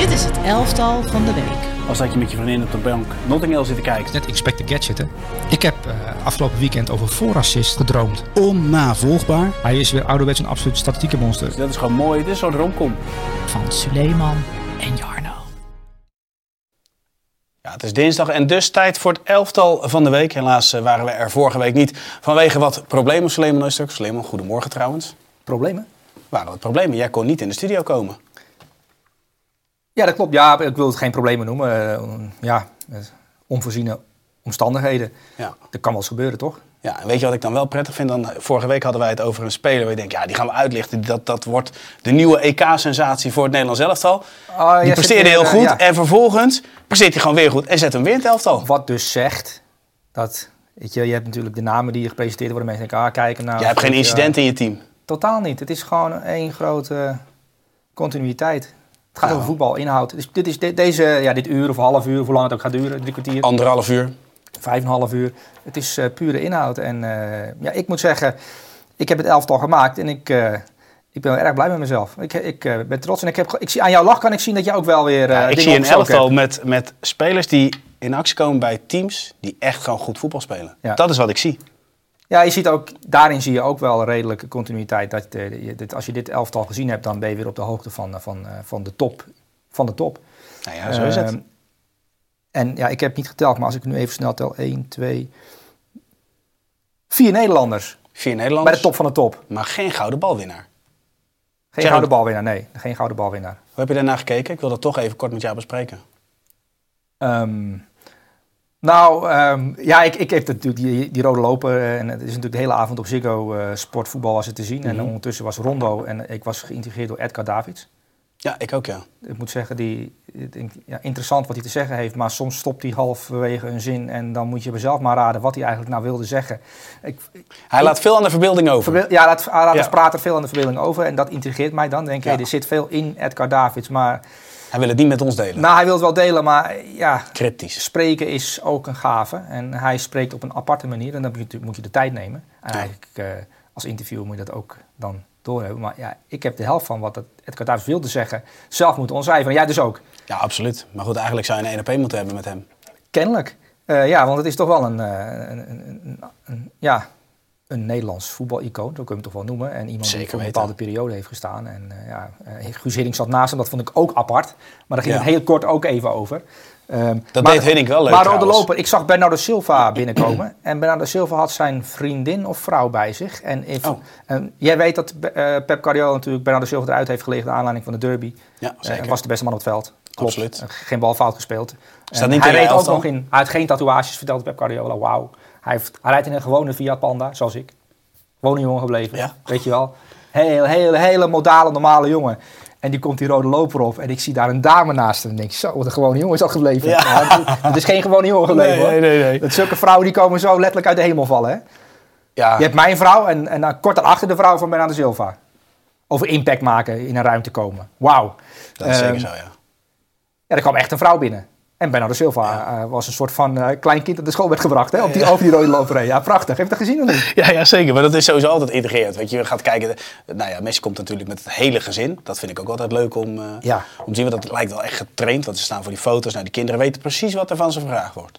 Dit is het elftal van de week. Als dat je met je vriendin op de bank Notting Hill zit te kijken. Net Inspector Gadget, hè? Ik heb uh, afgelopen weekend over voorassist gedroomd. Onnavolgbaar. Hij is weer ouderwets een absoluut statistieke monster. Dus dat is gewoon mooi. Dit is zo'n romcom. Van Suleiman en Jarno. Ja, het is dinsdag en dus tijd voor het elftal van de week. Helaas uh, waren we er vorige week niet vanwege wat problemen. Suleiman Neustuk. Suleiman, goedemorgen trouwens. Problemen? Waren wat problemen? Jij kon niet in de studio komen. Ja, dat klopt. Ja, ik wil het geen problemen noemen. Uh, ja, onvoorziene omstandigheden. Ja. Dat kan wel eens gebeuren, toch? Ja, en weet je wat ik dan wel prettig vind? Dan, vorige week hadden wij het over een speler waar je denkt, ja, die gaan we uitlichten. Dat, dat wordt de nieuwe EK-sensatie voor het Nederlands elftal. Oh, die presteerde heel goed ja. en vervolgens presteert hij gewoon weer goed en zet hem weer in het elftal. Wat dus zegt dat, weet je, je hebt natuurlijk de namen die gepresenteerd worden. Mensen denken, ah, kijken naar... Je hebt geen incident in je team. Totaal niet. Het is gewoon één grote continuïteit. Gaat over voetbal, inhoud. Dus dit is de, deze, ja, dit uur of half uur, hoe lang het ook gaat duren, drie kwartier. Anderhalf uur. Vijf en een half uur. Het is uh, pure inhoud. En uh, ja, ik moet zeggen, ik heb het elftal gemaakt en ik, uh, ik ben erg blij met mezelf. Ik, ik ben trots en ik, heb, ik zie, aan jouw lach kan ik zien dat je ook wel weer ja, Ik zie een elftal met, met spelers die in actie komen bij teams die echt gewoon goed voetbal spelen. Ja. Dat is wat ik zie. Ja, je ziet ook, daarin zie je ook wel redelijke continuïteit. Dat, uh, dit, als je dit elftal gezien hebt, dan ben je weer op de hoogte van, van, uh, van de top. Van de top. Nou ja, zo is het. Ehm, en ja, ik heb niet geteld, maar als ik nu even snel tel. 1, 2, 4 Nederlanders. Vier Nederlanders. Bij de top van de top. Maar geen gouden balwinnaar. Geen zeg gouden balwinnaar, nee. Geen gouden balwinnaar. Hoe heb je daarna gekeken? Ik wil dat toch even kort met jou bespreken. Um, nou, um, ja, ik, ik heb natuurlijk die, die rode loper. En het is natuurlijk de hele avond op Ziggo uh, sportvoetbal was het te zien. Mm -hmm. En ondertussen was Rondo en ik was geïntegreerd door Edgar Davids. Ja, ik ook, ja. Ik moet zeggen, die, ja, interessant wat hij te zeggen heeft, maar soms stopt hij halverwege een zin en dan moet je zelf maar raden wat hij eigenlijk nou wilde zeggen. Ik, hij laat veel aan de verbeelding over. Ja, laat, hij laat ja. praat er veel aan de verbeelding over en dat intrigeert mij dan. Denk ik, ja. hey, er zit veel in Edgar Davids, maar... Hij wil het niet met ons delen. Nou, hij wil het wel delen, maar ja... Cryptisch. Spreken is ook een gave en hij spreekt op een aparte manier en dan moet je, moet je de tijd nemen. En eigenlijk uh, als interviewer moet je dat ook dan doorhebben. Maar ja, ik heb de helft van wat het Edgar Davids wilde zeggen zelf moeten ontcijferen. Jij dus ook. Ja, absoluut. Maar goed, eigenlijk zou je een 1 op 1 moeten hebben met hem. Kennelijk. Uh, ja, want het is toch wel een, een, een, een, een ja, een Nederlands voetbalicoon, zo kun je hem toch wel noemen. En iemand Zeker die voor een bepaalde periode heeft gestaan. En uh, ja, uh, Guus Hiddink zat naast hem, dat vond ik ook apart. Maar daar ging ja. het heel kort ook even over. Um, dat maar, deed Hiddink wel leuk Maar Rode Loper, ik zag Bernardo Silva binnenkomen. en Bernardo Silva had zijn vriendin of vrouw bij zich. En if, oh. um, jij weet dat uh, Pep Guardiola natuurlijk Bernardo Silva eruit heeft gelegd... naar aanleiding van de derby. Ja, zeker. was de beste man op het veld. Klopt. Absoluut. geen bal fout gespeeld. Staat niet hij reed ook nog in... Hij had geen tatoeages, vertelde Pep Guardiola. Wauw. Hij, heeft, hij rijdt in een gewone Fiat Panda, zoals ik. Gewone jongen gebleven, ja. weet je wel. Heel, heel, hele modale, normale jongen. En die komt die rode loper op en ik zie daar een dame naast hem. En denk ik, zo, wat een gewone jongen is dat gebleven. Ja. Het is geen gewone jongen gebleven nee, hoor. Nee, nee, nee. Dat zulke vrouwen die komen zo letterlijk uit de hemel vallen. Hè? Ja. Je hebt mijn vrouw en, en dan kort daarachter de vrouw van Bernardo Silva. Over impact maken, in een ruimte komen. Wauw. Dat is um, zeker zo, ja. Ja, er kwam echt een vrouw binnen. En Bernardo Silva ja. uh, was een soort van uh, klein kind dat de school werd gebracht, hè, op die, ja. over die rode loperij. Ja, prachtig. Heb je dat gezien of niet? Ja, ja, zeker. Maar dat is sowieso altijd integreerd. Weet je, je gaat kijken. Nou ja, Messi komt natuurlijk met het hele gezin. Dat vind ik ook altijd leuk om, uh, ja. om te zien. Want dat lijkt wel echt getraind. Want ze staan voor die foto's. Nou, die kinderen weten precies wat er van ze gevraagd wordt.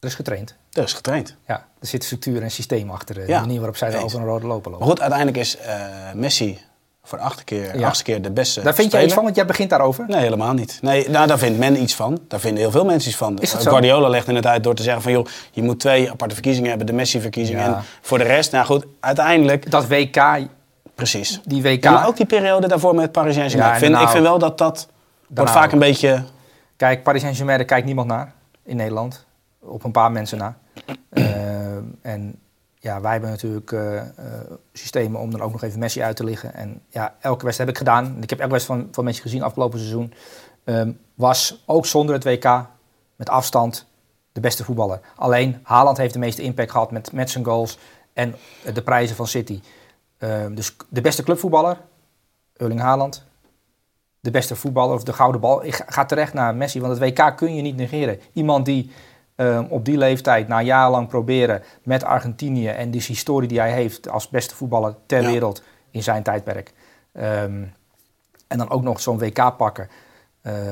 Er is getraind. Er is getraind. Ja, er zit structuur en systeem achter de manier waarop zij over een rode loper lopen. Maar goed, uiteindelijk is Messi voor de achtste keer, ja. achtste keer de beste Daar vind speler. jij iets van, want jij begint daarover? Nee, helemaal niet. Nee, nou, daar vindt men iets van. Daar vinden heel veel mensen iets van. Is dat Guardiola legt in het uit door te zeggen van... joh, je moet twee aparte verkiezingen hebben. De Messi-verkiezing ja. en voor de rest. Nou goed, uiteindelijk... Dat WK... Precies. Die WK... Ja, maar ook die periode daarvoor met Paris Saint-Germain. ik, vind, nou, ik vind wel dat dat wordt vaak een beetje... Kijk, Paris Saint-Germain, daar kijkt niemand naar in Nederland. Op een paar mensen na. uh, en ja, wij hebben natuurlijk uh, uh, systemen om dan ook nog even Messi uit te liggen. En ja, elke wedstrijd heb ik gedaan. Ik heb elke wedstrijd van, van Messi gezien afgelopen seizoen. Um, was ook zonder het WK met afstand de beste voetballer. Alleen Haaland heeft de meeste impact gehad met, met zijn goals en de prijzen van City. Um, dus de beste clubvoetballer, Erling Haaland. De beste voetballer of de gouden bal. Ik ga terecht naar Messi, want het WK kun je niet negeren. Iemand die um, op die leeftijd, na jarenlang proberen met Argentinië en dus historie die hij heeft als beste voetballer ter ja. wereld in zijn tijdperk. Um, en dan ook nog zo'n WK pakken.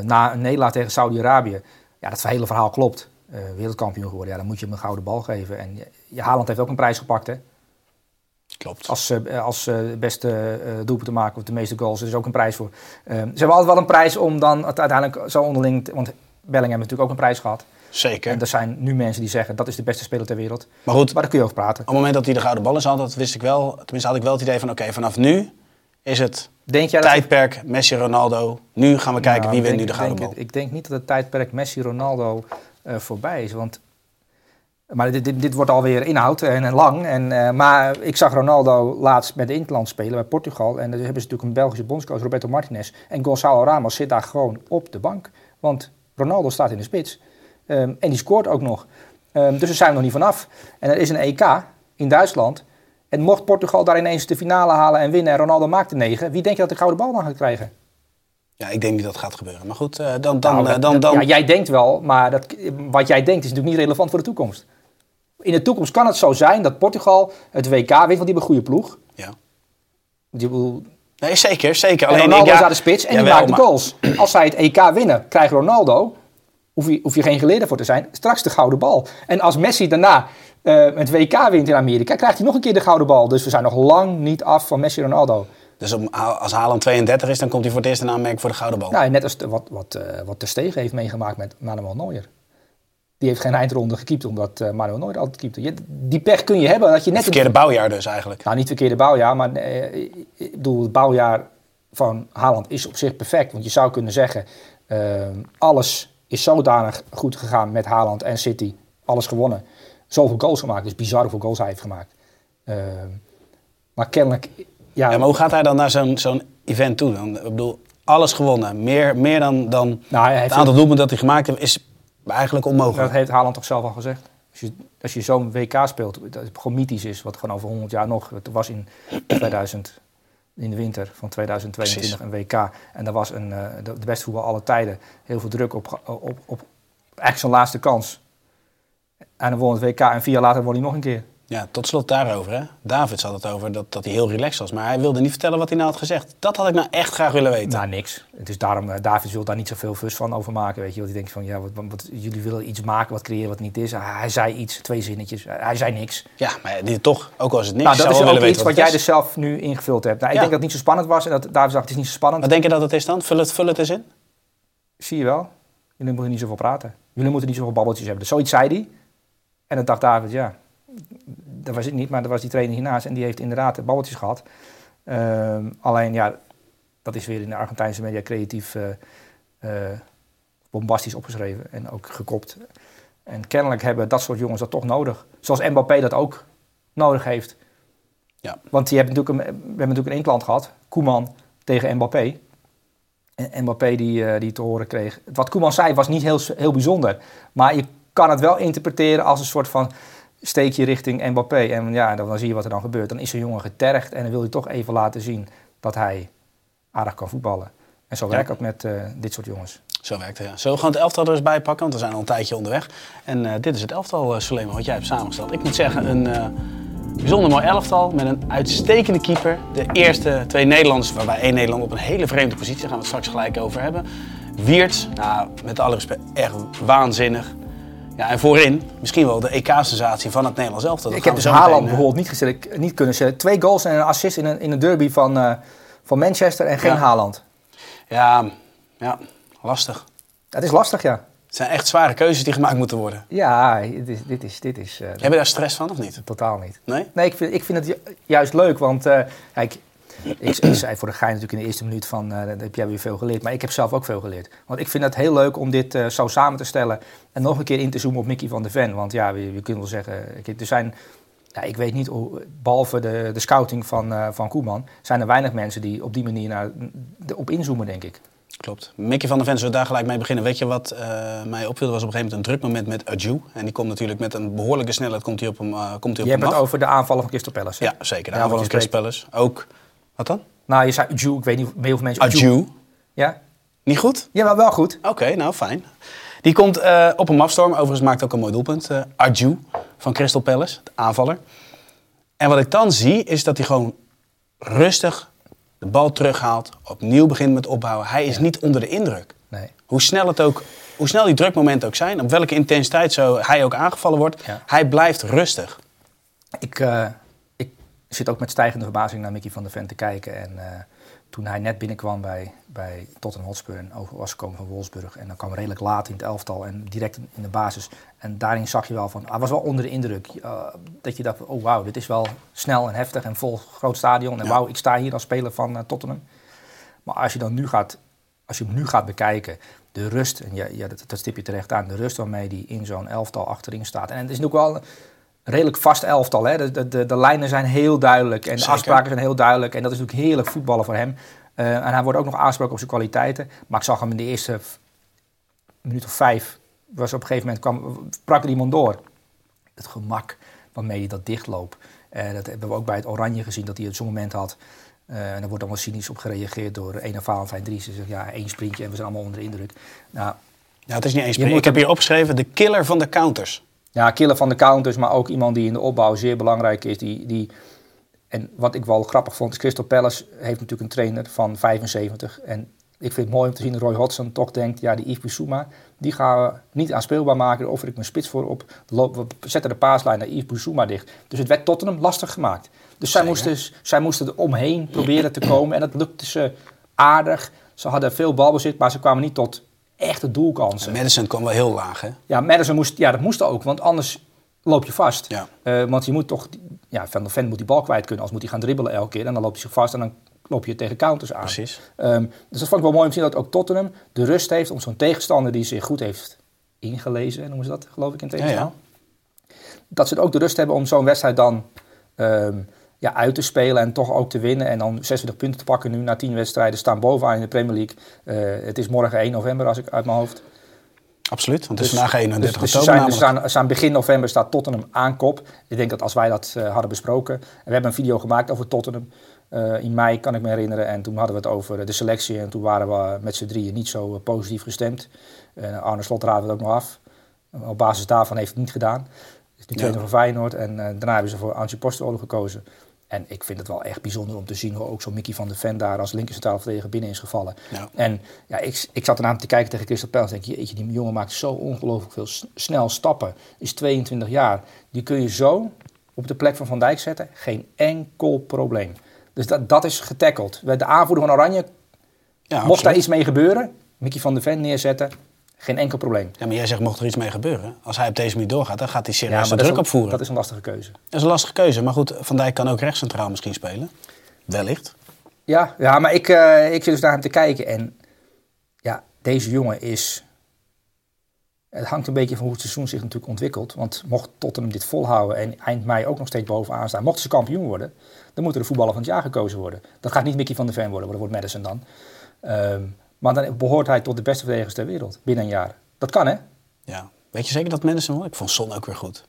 na een nederlaag tegen Saudi-Arabië, ja, dat hele verhaal klopt. wereldkampioen geworden, ja, dan moet je hem een gouden bal geven. En je, Haaland heeft ook een prijs gepakt, hè? Klopt. Als, uh, als beste doelpunt te maken of de meeste goals. Er is ook een prijs voor. ze hebben altijd wel een prijs om dan uiteindelijk zo onderling... Want Bellingham heeft natuurlijk ook een prijs gehad. Zeker. En er zijn nu mensen die zeggen dat is de beste speler ter wereld. Maar goed, maar daar kun je over praten. Op het moment dat hij de gouden ballen had, dat wist ik wel. Tenminste had ik wel het idee van oké, vanaf nu is het denk jij tijdperk dat... Messi, Ronaldo. Nu gaan we kijken nou, wie wint nu de gouden bal. ik denk niet dat het tijdperk Messi, Ronaldo uh, voorbij is. Want maar dit, dit, dit, wordt alweer inhoud en, en lang. En, uh, maar ik zag Ronaldo laatst met de Interland spelen bij Portugal. En daar hebben ze natuurlijk een Belgische bondscoach, Roberto Martinez. En Gonzalo Ramos zit daar gewoon op de bank. Want Ronaldo staat in de spits. Um, en die scoort ook nog. Um, dus daar zijn we nog niet vanaf. En er is een EK in Duitsland. En mocht Portugal daar ineens de finale halen en winnen en Ronaldo maakt de negen, wie denk je dat de gouden bal dan gaat krijgen? Ja, ik denk niet dat gaat gebeuren. Maar goed, uh, dan, dan, nou, dan, dan, Ja, jij denkt wel, maar dat, wat jij denkt is natuurlijk niet relevant voor de toekomst. In de toekomst kan het zo zijn dat Portugal het WK wint, want die hebben een goede ploeg. Ja. Die nee, zeker, zeker. Alleen Ronaldo ik, ja, is aan de spits en die maakt de goals. Als zij het EK winnen, krijgt Ronaldo hoef je, hoef je geen geleerde voor te zijn, straks de gouden bal. En als Messi daarna uh, het WK wint in Amerika, krijgt hij nog een keer de gouden bal. Dus we zijn nog lang niet af van Messi Ronaldo. Dus als Haaland 32 is, dan komt hij voor het eerst in aanmerking voor de gouden bal. Nou, net als wat, wat, uh, wat Ter Stegen heeft meegemaakt met Manuel Neuer. Die heeft geen eindronde gekiept omdat uh, Manuel Neuer altijd keepte. die pech kun je hebben. Dat je net verkeerde bouwjaar dus eigenlijk. Nou, niet verkeerde bouwjaar, maar ik bedoel, het bouwjaar van Haaland is op zich perfect. Want je zou kunnen zeggen, alles is zodanig goed gegaan met Haaland en City. Alles gewonnen. Zoveel goals gemaakt. Dus bizar hoeveel goals hij heeft gemaakt. Uh, maar kennelijk... Ja, ja, maar hoe gaat hij dan naar zo'n zo'n event toe? Dan, ik bedoel, alles gewonnen. Meer, meer dan, dan nou, het aantal doelpunten dat hij gemaakt heeft, is eigenlijk onmogelijk. Dat heeft Haaland toch zelf al gezegd? Als je, als je zo'n WK speelt, dat het gewoon mythisch is, wat gewoon over 100 jaar nog... Het was in 2000 in de winter van 2022 een WK. En dat was een, uh, de, de beste voetbal alle tijden. Heel veel druk op, op, op eigenlijk zijn laatste kans. En dan won het WK en vier jaar later won hij nog een keer. Ja, tot slot daarover. Hè? David had het over dat, dat hij heel relaxed was. Maar hij wilde niet vertellen wat hij nou had gezegd. Dat had ik nou echt graag willen weten. Nou, niks. Dus daarom, uh, David wil daar niet zoveel fus van over maken. Weet je, want hij denkt van, ja, wat, wat, jullie willen iets maken wat creëren wat niet is. Hij zei iets, twee zinnetjes. Hij zei niks. Ja, maar die, toch, ook als het niks nou, dat is ook iets wat, jij dus zelf nu ingevuld hebt. Nou, ik denk dat het niet zo spannend was. En dat David het is niet zo spannend. Wat denk je dat het is dan? Vul het, vul het eens in. Zie je wel. Jullie moeten niet zoveel praten. Jullie moeten niet zoveel babbeltjes hebben. Dus zoiets zei hij. En dan dacht David, ja, dat was ik niet, maar dat was die trainer hiernaast. En die heeft inderdaad babbeltjes gehad. Uh, alleen ja, dat is weer in de Argentijnse media creatief uh, uh, bombastisch opgeschreven en ook gekopt. En kennelijk hebben dat soort jongens dat toch nodig. Zoals Mbappé dat ook nodig heeft. Ja. Want die hebben natuurlijk een, we hebben natuurlijk een inklant gehad, Koeman tegen Mbappé. En Mbappé die, die te horen kreeg. Wat Koeman zei was niet heel, heel bijzonder. Maar je kan het wel interpreteren als een soort van steekje richting Mbappé. En ja, dan, zie je wat er dan gebeurt. Dan is een jongen getergd en dan wil je toch even laten zien dat hij aardig kan voetballen. En zo werkt het met uh, dit soort jongens. Zo werkt het, ja. Zullen we gewoon het elftal er eens bij pakken? Want we zijn al een tijdje onderweg. En uh, dit is het elftal, uh, Suleiman, wat jij hebt samengesteld. Ik moet zeggen, een bijzonder mooi elftal met een uitstekende keeper. De eerste twee Nederlanders, waarbij één Nederlander op een hele vreemde positie, daar gaan we het straks gelijk over hebben. Wiertz, nou, met alle respect, echt waanzinnig. Ja, en voorin misschien wel de EK-sensatie van het Nederlands elftal. Ik heb dus Haaland bijvoorbeeld niet, gezet, niet kunnen zetten. Twee goals en een assist in een, in een derby van, uh, van Manchester en geen ja. Haaland. Ja, ja, lastig. Het is lastig, ja. Het zijn echt zware keuzes die gemaakt moeten worden. Ja, dit is... Dit is, dit is uh, Heb je daar stress van of niet? Totaal niet. Nee? Nee, ik vind, ik vind het juist leuk, want uh, kijk, ik, ik, zei voor de gein natuurlijk in de eerste minuut van, uh, heb jij weer veel geleerd. Maar ik heb zelf ook veel geleerd. Want ik vind het heel leuk om dit uh, zo samen te stellen. En nog een keer in te zoomen op Mickey van der Ven. Want ja, we, we kunnen wel zeggen, er zijn... Ja, ik weet niet, behalve de, de scouting van, uh, van Koeman... zijn er weinig mensen die op die manier naar, de, op inzoomen, denk ik. Klopt. Mickey van der Ven, zullen we daar gelijk mee beginnen? Weet je wat uh, mij opviel? was op een gegeven moment een druk moment met Adju. En die komt natuurlijk met een behoorlijke snelheid komt hij op hem, uh, komt hij Je op hebt het over de aanvallen van Crystal Palace. Hè? Ja, zeker. De aanvallen van Crystal Palace. Ook wat dan? Nou, je zei Ju, ik weet niet hoeveel mensen... Adju. Ja? Niet goed? Ja, wel, wel goed. Oké, okay, nou fijn. Die komt uh, op een afstorm. Overigens maakt ook een mooi doelpunt. Uh, Adju van Crystal Palace, de aanvaller. En wat ik dan zie, is dat hij gewoon rustig de bal terughaalt. Opnieuw begint met opbouwen. Hij is ja. niet onder de indruk. Nee. Hoe snel het ook hoe snel die drukmomenten ook zijn, op welke intensiteit zo hij ook aangevallen wordt, hij blijft rustig. Ik, uh, ik zit ook met stijgende verbazing naar Mickey van der Ven te kijken. En uh, toen hij net binnenkwam bij, bij Tottenham Hotspur en over was gekomen van Wolfsburg. En dan kwam redelijk laat in het elftal en direct in de basis. En daarin zag je wel van, hij was wel onder de indruk. Uh, dat je dacht, oh wauw, dit is wel snel en heftig en vol groot stadion. En ja. wauw, ik sta hier als speler van Tottenham. Maar als je dan nu gaat, als je hem nu gaat bekijken, de rust, en ja, ja dat, dat stip je terecht aan, de rust waarmee die in zo'n elftal achterin staat. En het is natuurlijk wel redelijk vast elftal. Hè? De, de, de, de lijnen zijn heel duidelijk en de afspraken zijn heel duidelijk. En dat is natuurlijk heerlijk voetballen voor hem. Uh, en hij wordt ook nog aangesproken op zijn kwaliteiten. Maar ik zag hem in de eerste minuut of vijf, was op een gegeven moment kwam, brak er iemand door. Het gemak waarmee hij dat dichtloopt. Uh, dat hebben we ook bij het Oranje gezien, dat hij het zo'n moment had. Uh, en daar wordt allemaal cynisch op gereageerd door een of Valentijn Dries. Ze zegt ja, één sprintje en we zijn allemaal onder de indruk. Nou, ja, het is niet één sprintje. Ik heb hier opgeschreven de killer van de counters. Ja, killer van de counters, maar ook iemand die in de opbouw zeer belangrijk is. Die, die, en wat ik wel grappig vond, is Crystal Palace heeft natuurlijk een trainer van 75. En ik vind het mooi om te zien dat Roy Hodgson toch denkt, ja, die Yves Bissouma, die gaan we niet aanspeelbaar maken. Daar offer ik mijn spits voor op. We zetten de paaslijn naar Yves Bissouma dicht. Dus het werd Tottenham lastig gemaakt. Dus zij moesten, zij moesten er omheen proberen te komen. En dat lukte ze aardig. Ze hadden veel balbezit, maar ze kwamen niet tot echte doelkansen. Madison kwam wel heel laag, hè? Ja, Madison moest, ja, dat moest ook, want anders loop je vast. Ja. Uh, want je moet toch, ja, Van de Ven moet die bal kwijt kunnen, als moet hij gaan dribbelen elke keer. En dan loopt hij zich vast en dan loop je tegen counters aan. Precies. Um, dus dat vond ik wel mooi om te zien dat ook Tottenham de rust heeft om zo'n tegenstander die zich goed heeft ingelezen, noemen ze dat, geloof ik in tegenstander. Ja, ja. Dat ze ook de rust hebben om zo'n wedstrijd dan um, ja, uit te spelen en toch ook te winnen. En dan 26 punten te pakken nu na 10 wedstrijden. Staan bovenaan in de Premier League. Uh, het is morgen 1 november als ik uit mijn hoofd. Absoluut, want het is dus, vandaag 31 dus, dus oktober. Zijn, zijn begin november staat Tottenham aan kop. Ik denk dat als wij dat uh, hadden besproken. En we hebben een video gemaakt over Tottenham. Uh, in mei kan ik me herinneren. En toen hadden we het over de selectie. En toen waren we met z'n drieën niet zo positief gestemd. Arne Slot raadde het ook nog af. Op basis daarvan heeft het niet gedaan. Is nu trainer ja. van Feyenoord. En daarna hebben ze voor Angie Postolo gekozen. En ik vind het wel echt bijzonder om te zien hoe ook zo'n Mickey van de Ven daar als linker tegen binnen is gevallen. Ja. En ja, ik, ik zat ernaar te kijken tegen Crystal Palace en denk je, die jongen maakt zo ongelooflijk veel snel stappen. Is 22 jaar. Die kun je zo op de plek van Van Dijk zetten. Geen enkel probleem. Dus dat, dat is getackeld. De aanvoerder van Oranje, ja, mocht daar iets mee gebeuren, Mickey van de Ven neerzetten, geen enkel probleem. Ja, maar jij zegt, mocht er iets mee gebeuren? Als hij op deze manier doorgaat, dan gaat hij serieus ja, druk een, opvoeren. Dat is een lastige keuze. Dat is een lastige keuze. Maar goed, Van Dijk kan ook rechtscentraal misschien spelen. Wellicht. Ja, ja maar ik, uh, ik zit dus naar hem te kijken. En ja, deze jongen is... Het hangt een beetje van hoe het seizoen zich natuurlijk ontwikkelt. Want mocht Tottenham dit volhouden en eind mei ook nog steeds bovenaan staan... mochten ze kampioen worden, dan moet er de voetballer van het jaar gekozen worden. Dat gaat niet Mickey van der Ven worden, dat wordt Madison dan. Um, maar dan behoort hij tot de beste verdedigers ter wereld binnen een jaar. Dat kan, hè? Ja. Weet je zeker dat mensen hoor? Ik vond Son ook weer goed.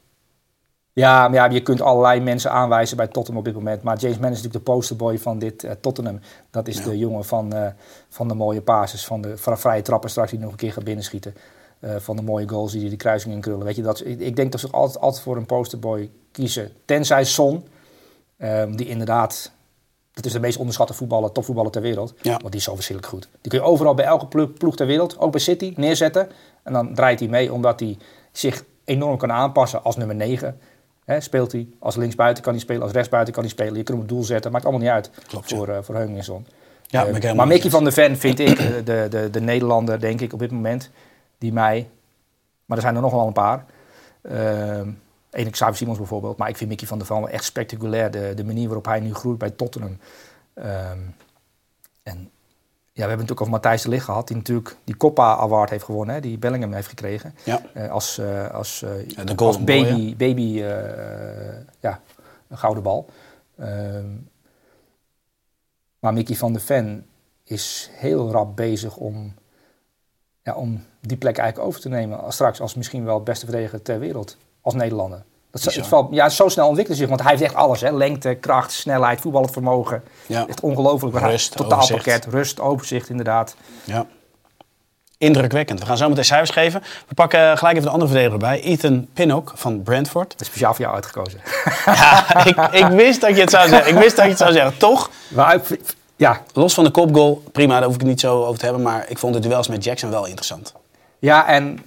Ja, maar ja, je kunt allerlei mensen aanwijzen bij Tottenham op dit moment. Maar James Mann is natuurlijk de posterboy van dit uh, Tottenham. Dat is de jongen van, uh, van de mooie passes, van de van vrije trappen straks die nog een keer gaat binnenschieten. Uh, van de mooie goals die de kruising in krullen. Weet je, dat, ik, ik denk dat ze altijd, altijd voor een posterboy kiezen. Tenzij Son, um, die inderdaad het is de meest onderschatte voetballer, topvoetballer ter wereld. Ja. Want die is zo verschrikkelijk goed. Die kun je overal bij elke ploeg ter wereld, ook bij City, neerzetten. En dan draait hij mee omdat hij zich enorm kan aanpassen als nummer 9. He, speelt hij als linksbuiten kan hij spelen, als rechtsbuiten kan hij spelen. Je kunt hem op doel zetten, maakt allemaal niet uit Klopt, voor, ja. uh, voor Ja, uh, maar Mickey van der Ven vind ik de, de, de Nederlander, denk ik, op dit moment, die mij... Maar er zijn er nog wel een paar. Uh, Erik Xavier Simons bijvoorbeeld. Maar ik vind Mickey van der Ven echt spectaculair. De, de manier waarop hij nu groeit bij Tottenham. Um, en ja, we hebben natuurlijk over Matthijs de Ligt gehad. Die natuurlijk die Coppa Award heeft gewonnen. Hè, die Bellingham heeft gekregen. Ja. Uh, als, uh, als, uh, ja, de als baby, baby ja, een gouden bal. Um, maar Mickey van der Ven is heel rap bezig om, ja, om die plek eigenlijk over te nemen. Straks als misschien wel het beste verdediger ter wereld als Nederlander. Dat het valt, ja, zo snel ontwikkelt zich, want hij heeft echt alles. Hè? Lengte, kracht, snelheid, voetballend vermogen. Ja. Echt ongelooflijk. Rust, Totaalpakket, rust, overzicht inderdaad. Ja. Indrukwekkend. We gaan zo meteen cijfers geven. We pakken gelijk even de andere verdediger bij. Ethan Pinnock van Brentford. Dat is speciaal voor jou uitgekozen. Ja, ik, ik, wist dat je het zou zeggen. Ik wist dat je het zou zeggen. Toch? Maar Ja. Los van de kopgoal, prima, daar hoef ik het niet zo over te hebben. Maar ik vond de duels met Jackson wel interessant. Ja, en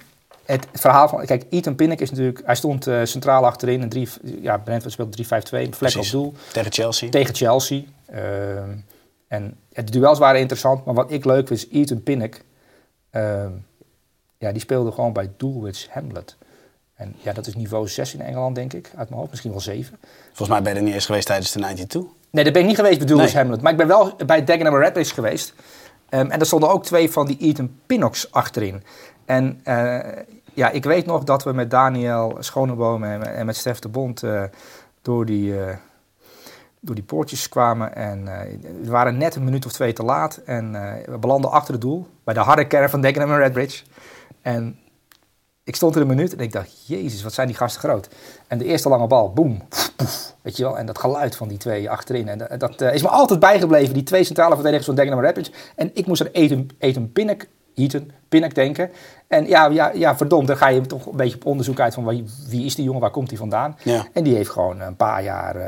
het verhaal van... Kijk, Ethan Pinnock is natuurlijk... Hij stond uh, centraal achterin. En drie, ja, Brentford speelde 3-5-2. Vlek op doel. Tegen Chelsea. Tegen Chelsea. Uh, en de duels waren interessant. Maar wat ik leuk vind is Ethan Pinnock. Uh, ja, die speelde gewoon bij Dulwich Hamlet. En ja, dat is niveau 6 in Engeland, denk ik, uit mijn hoofd. Misschien wel 7. Volgens mij ben je er niet eens geweest tijdens de 92. Nee, daar ben ik niet geweest bij Dulwich Hamlet. Maar ik ben wel bij Dagenham Redbridge geweest. Um, en er stonden ook twee van die Ethan Pinnocks achterin. En uh, ja, ik weet nog dat we met Daniel Schoneboom en, en met Stef de Bond uh, door, die, uh, door die poortjes kwamen. En we waren net een minuut of twee te laat. En we belanden achter het doel bij de harde kern van Dagenham Redbridge. En ik stond er een minuut en ik dacht, jezus, wat zijn die gasten groot. En de eerste lange bal, boem, weet je wel. En dat geluid van die twee achterin. En dat, is me altijd bijgebleven, die twee centrale verdedigers van Dagenham Rapids. En ik moest er eten, eten Pinnock, Eaton, Pinnock denken. En ja, ja, ja, verdomd, dan ga je toch een beetje op onderzoek uit van wie, wie is die jongen, waar komt hij vandaan. Ja. En die heeft gewoon een paar jaar uh,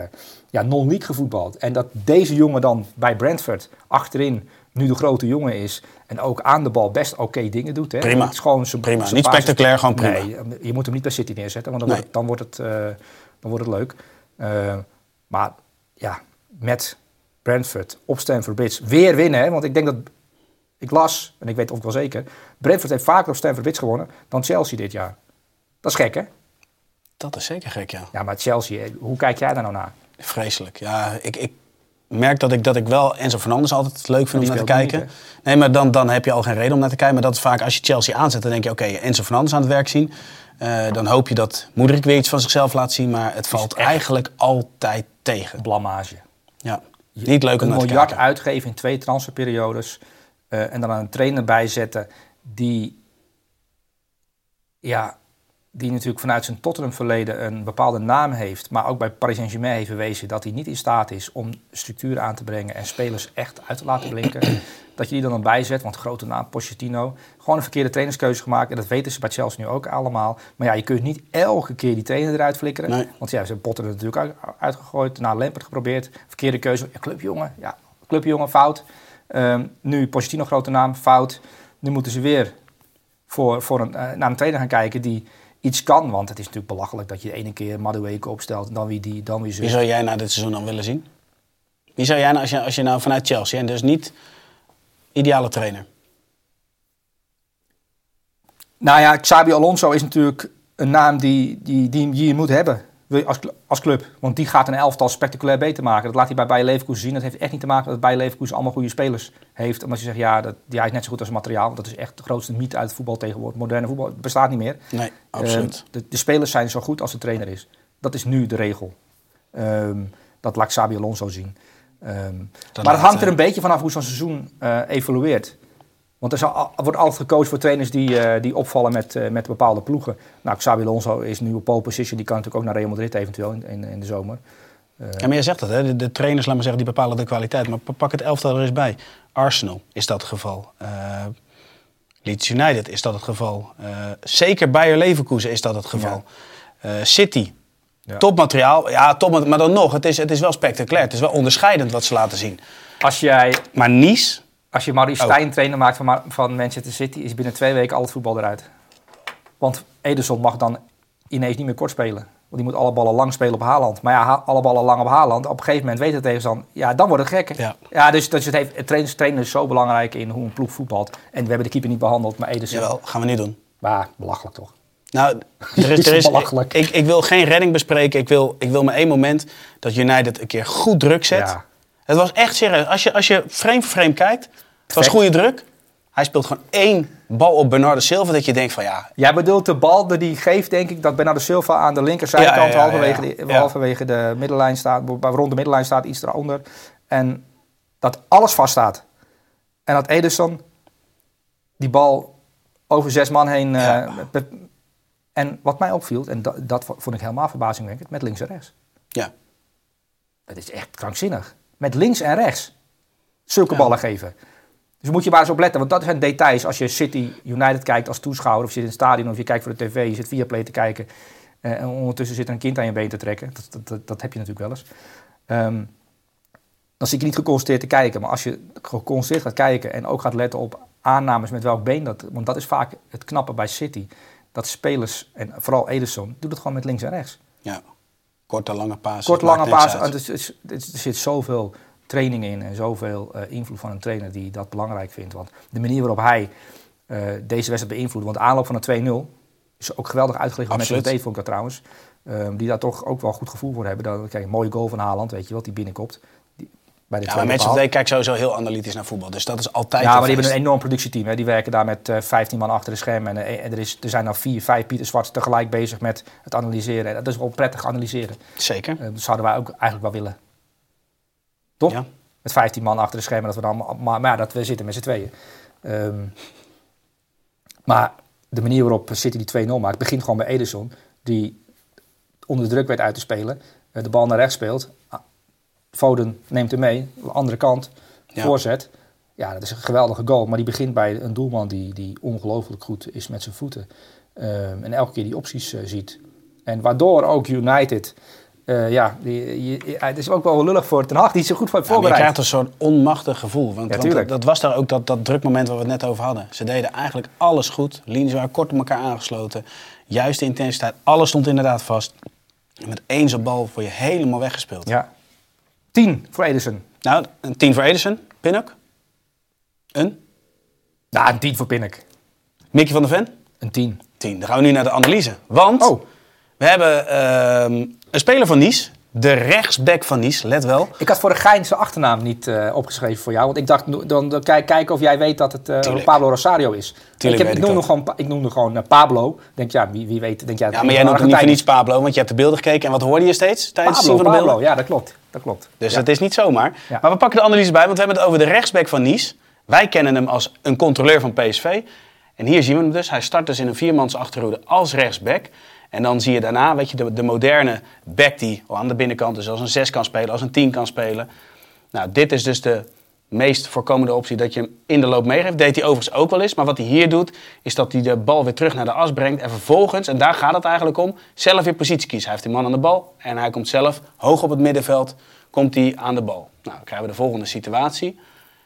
ja, non-league gevoetbald. En dat deze jongen dan bij Brentford achterin nu de grote jongen is en ook aan de bal best oké dingen doet. Hè. Prima. Het is gewoon prima. Niet spectaculair, gewoon prima. Nee, je moet hem niet bij City neerzetten, want dan, nee. wordt, dan, wordt, het, uh, dan wordt het leuk. Uh, maar ja, met Brentford op Stamford Bridge weer winnen. Hè, want ik denk dat, ik las, en ik weet het ook wel zeker, Brentford heeft vaker op Stamford Bridge gewonnen dan Chelsea dit jaar. Dat is gek, hè? Dat is zeker gek, ja. Ja, maar Chelsea, hoe kijk jij daar nou naar? Vreselijk. Ja, ik, ik merk dat ik, dat ik wel Enzo Fernandes altijd leuk vind om naar te kijken. nee, maar dan, dan heb je al geen reden om naar te kijken. Maar dat is vaak als je Chelsea aanzet, dan denk je... oké, okay, Enzo Fernandes aan het werk zien. Uh, dan hoop je dat Moederik weer iets van zichzelf laat zien. Maar het valt eigenlijk altijd tegen. Blamage. Ja, niet leuk om naar te kijken. Een miljard uitgeven in twee transferperiodes. Uh, en dan een trainer bijzetten die... Ja, die natuurlijk vanuit zijn Tottenham-verleden een bepaalde naam heeft, maar ook bij Paris Saint-Germain heeft bewezen dat hij niet in staat is om structuur aan te brengen en spelers echt uit te laten blinken. dat je die dan erbij zet, want grote naam, Pochettino. Gewoon een verkeerde trainerskeuze gemaakt en dat weten ze bij Chelsea nu ook allemaal. Maar ja, je kunt niet elke keer die trainer eruit flikkeren. Nee. Want ja, ze hebben Potter er natuurlijk uitgegooid, naar Lampert geprobeerd. Verkeerde keuze, ja, clubjongen, ja, clubjongen, fout. Um, nu Pochettino, grote naam, fout. Nu moeten ze weer voor, voor een, uh, naar een trainer gaan kijken die iets kan. Want het is natuurlijk belachelijk dat je de ene keer Madueke opstelt dan wie die, dan wie zo. Wie zou jij na dit seizoen dan willen zien? Wie zou jij nou, als je, als je nou vanuit Chelsea, en dus niet ideale trainer? Nou ja, Xabi Alonso is natuurlijk een naam die, die, die je moet hebben als, als club. Want die gaat een elftal spectaculair beter maken. Dat laat hij bij Bayer Leverkusen zien. Dat heeft echt niet te maken dat Bayer Leverkusen allemaal goede spelers heeft. Omdat je zegt, ja, dat, die, hij is net zo goed als materiaal. Want dat is echt de grootste mythe uit het voetbal tegenwoordig. Moderne voetbal bestaat niet meer. Nee, absoluut. Uh, de, de, spelers zijn zo goed als de trainer is. Dat is nu de regel. Um, dat laat Xabi Alonso zien. Um, maar het hangt er een beetje vanaf hoe zo'n seizoen uh, evolueert. Want er, zal, er, wordt altijd gekozen voor trainers die, uh, die opvallen met, uh, met bepaalde ploegen. Nou, Xabi Alonso is nu op pole position. Die kan natuurlijk ook naar Real Madrid eventueel in, in, in de zomer. Uh, ja, maar je zegt dat, hè? De, de, trainers, laat maar zeggen, die bepalen de kwaliteit. Maar pak het elftal er eens bij. Arsenal is dat het geval. Leeds United is dat het geval. zeker Bayer Leverkusen is dat het geval. Ja. City, ja. topmateriaal. Ja, top, maar dan nog, het is, het is wel spectaculair. Het is wel onderscheidend wat ze laten zien. Als jij... Maar Nice... Als je Maurice oh. Stijn trainer maakt van, van Manchester City, is binnen twee weken al het voetbal eruit. Want Ederson mag dan ineens niet meer kort spelen. Want die moet alle ballen lang spelen op Haaland. Maar ja, alle ballen lang op Haaland. Op een gegeven moment weet het tegenstander. Ja, dan wordt het gek. Ja, ja dus, dus het, heeft, trainen is zo belangrijk in hoe een ploeg voetbalt. En we hebben de keeper niet behandeld, maar Ederson... Jawel, gaan we niet doen. Maar belachelijk toch? Nou, er is, er is, belachelijk. Ik, ik, wil geen redding bespreken. Ik wil, ik wil maar één moment dat United een keer goed druk zet. Ja. Het was echt serieus. Als je, als je frame voor frame kijkt... Het was goede druk. Hij speelt gewoon één bal op Bernardo Silva dat je denkt van ja... Jij bedoelt de bal die hij geeft, denk ik, dat Bernardo Silva aan de linkerzijkant ja, ja, ja, halverwege, de, halverwege de middenlijn staat, rond de middenlijn staat, iets eronder. En dat alles vaststaat. En dat Ederson die bal over zes man heen... Uh, en wat mij opviel, en dat, dat vond ik helemaal verbazingwekkend, met links en rechts. Ja. Dat is echt krankzinnig. Met links en rechts zulke ballen geven. Dus moet je maar eens op letten, want dat zijn details. Als je City United kijkt als toeschouwer, of je zit in het stadion, of je kijkt voor de tv, je zit via play te kijken. Uh, en ondertussen zit er een kind aan je been te trekken. Dat, dat, dat, dat heb je natuurlijk wel eens. Um, dan zie ik niet geconcentreerd te kijken. Maar als je geconcentreerd gaat kijken en ook gaat letten op aannames met welk been dat... Want dat is vaak het knappe bij City. Dat spelers, en vooral Ederson, doet het gewoon met links en rechts. Ja, korte, lange paas. Korte, lange paas. Er, zit zoveel training in en zoveel uh, invloed van een trainer die dat belangrijk vindt. Want de manier waarop hij uh, deze wedstrijd beïnvloedt... Want de aanloop van een 2-0 is ook geweldig uitgelegd met Met vond ik dat trouwens. Um, die daar toch ook wel goed gevoel voor hebben. Dan kijk, een mooie goal van Haaland, weet je wat, die binnenkopt. Die, bij de ja, maar Manchester Day kijkt sowieso heel analytisch naar voetbal. Dus dat is altijd Ja, maar die hebben een enorm productieteam. Hè. Die werken daar met uh, eh, 15 man achter de schermen. En, uh, er, is, er zijn al vier, vijf Pieter Zwart tegelijk bezig met het analyseren. En dat is wel prettig analyseren. Zeker. Uh, dat zouden wij ook eigenlijk wel willen. Toch? Ja. Met 15 man achter de schermen. Dat we dan, maar, maar ja, dat we zitten met z'n tweeën. Um, maar de manier waarop City die 2-0 maakt, begint gewoon bij Ederson. Die onder druk werd uit te spelen. de bal naar rechts speelt. Foden neemt hem mee, de andere kant, voorzet. Ja, dat is een geweldige goal. Maar die begint bij een doelman die, die ongelooflijk goed is met zijn voeten. Um, en elke keer die opties uh, ziet. En waardoor ook United... Uh, ja, die, je, het is ook wel lullig voor Ten Hag, die zo goed voor voorbereid. Ja, je krijgt een soort onmachtig gevoel. Want, ja, want dat, dat, was daar ook dat, dat drukmoment waar we het net over hadden. Ze deden eigenlijk alles goed. Linies waren kort op elkaar aangesloten. Juiste intensiteit. Alles stond inderdaad vast. met één zo'n bal word je helemaal weggespeeld. Ja, 10 voor Ederson. Nou, een 10 voor Ederson. Pinnock? Een? Nou, een 10 voor Pinnock. Mickey van der Ven? Een 10. 10. Dan gaan we nu naar de analyse. Want oh. we hebben uh, een speler van Nice. De rechtsback van Nice, let wel. Ik had voor de gein zijn achternaam niet uh, opgeschreven voor jou. Want ik dacht, dan, dan kijk, kijken of jij weet dat het uh, Pablo Rosario is. Tuurlijk ik, heb, ik, noemde gewoon, ik noemde gewoon uh, Pablo. Denk ja, wie, wie weet. Denk, ja, ja maar jij noemt niet voor niets Pablo, want je hebt de beelden gekeken. En wat hoorde je steeds tijdens Pablo, het zien van de beelden? Ja, dat klopt dat klopt. Dus ja. het is niet zomaar. Maar we pakken de analyse bij, want we hebben het over de rechtsback van Nice. Wij kennen hem als een controleur van PSV. En hier zien we hem dus. Hij start dus in een viermans achterhoede als rechtsback. En dan zie je daarna, weet je, de, de moderne back die aan de binnenkant dus als een 6 kan spelen, als een 10 kan spelen. Nou, dit is dus de meest voorkomende optie dat je hem in de loop meegeeft. Deed hij overigens ook wel eens. Maar wat hij hier doet, is dat hij de bal weer terug naar de as brengt. En vervolgens, en daar gaat het eigenlijk om, zelf weer positie kiezen. Hij heeft die man aan de bal en hij komt zelf hoog op het middenveld komt hij aan de bal. Nou, dan krijgen we de volgende situatie.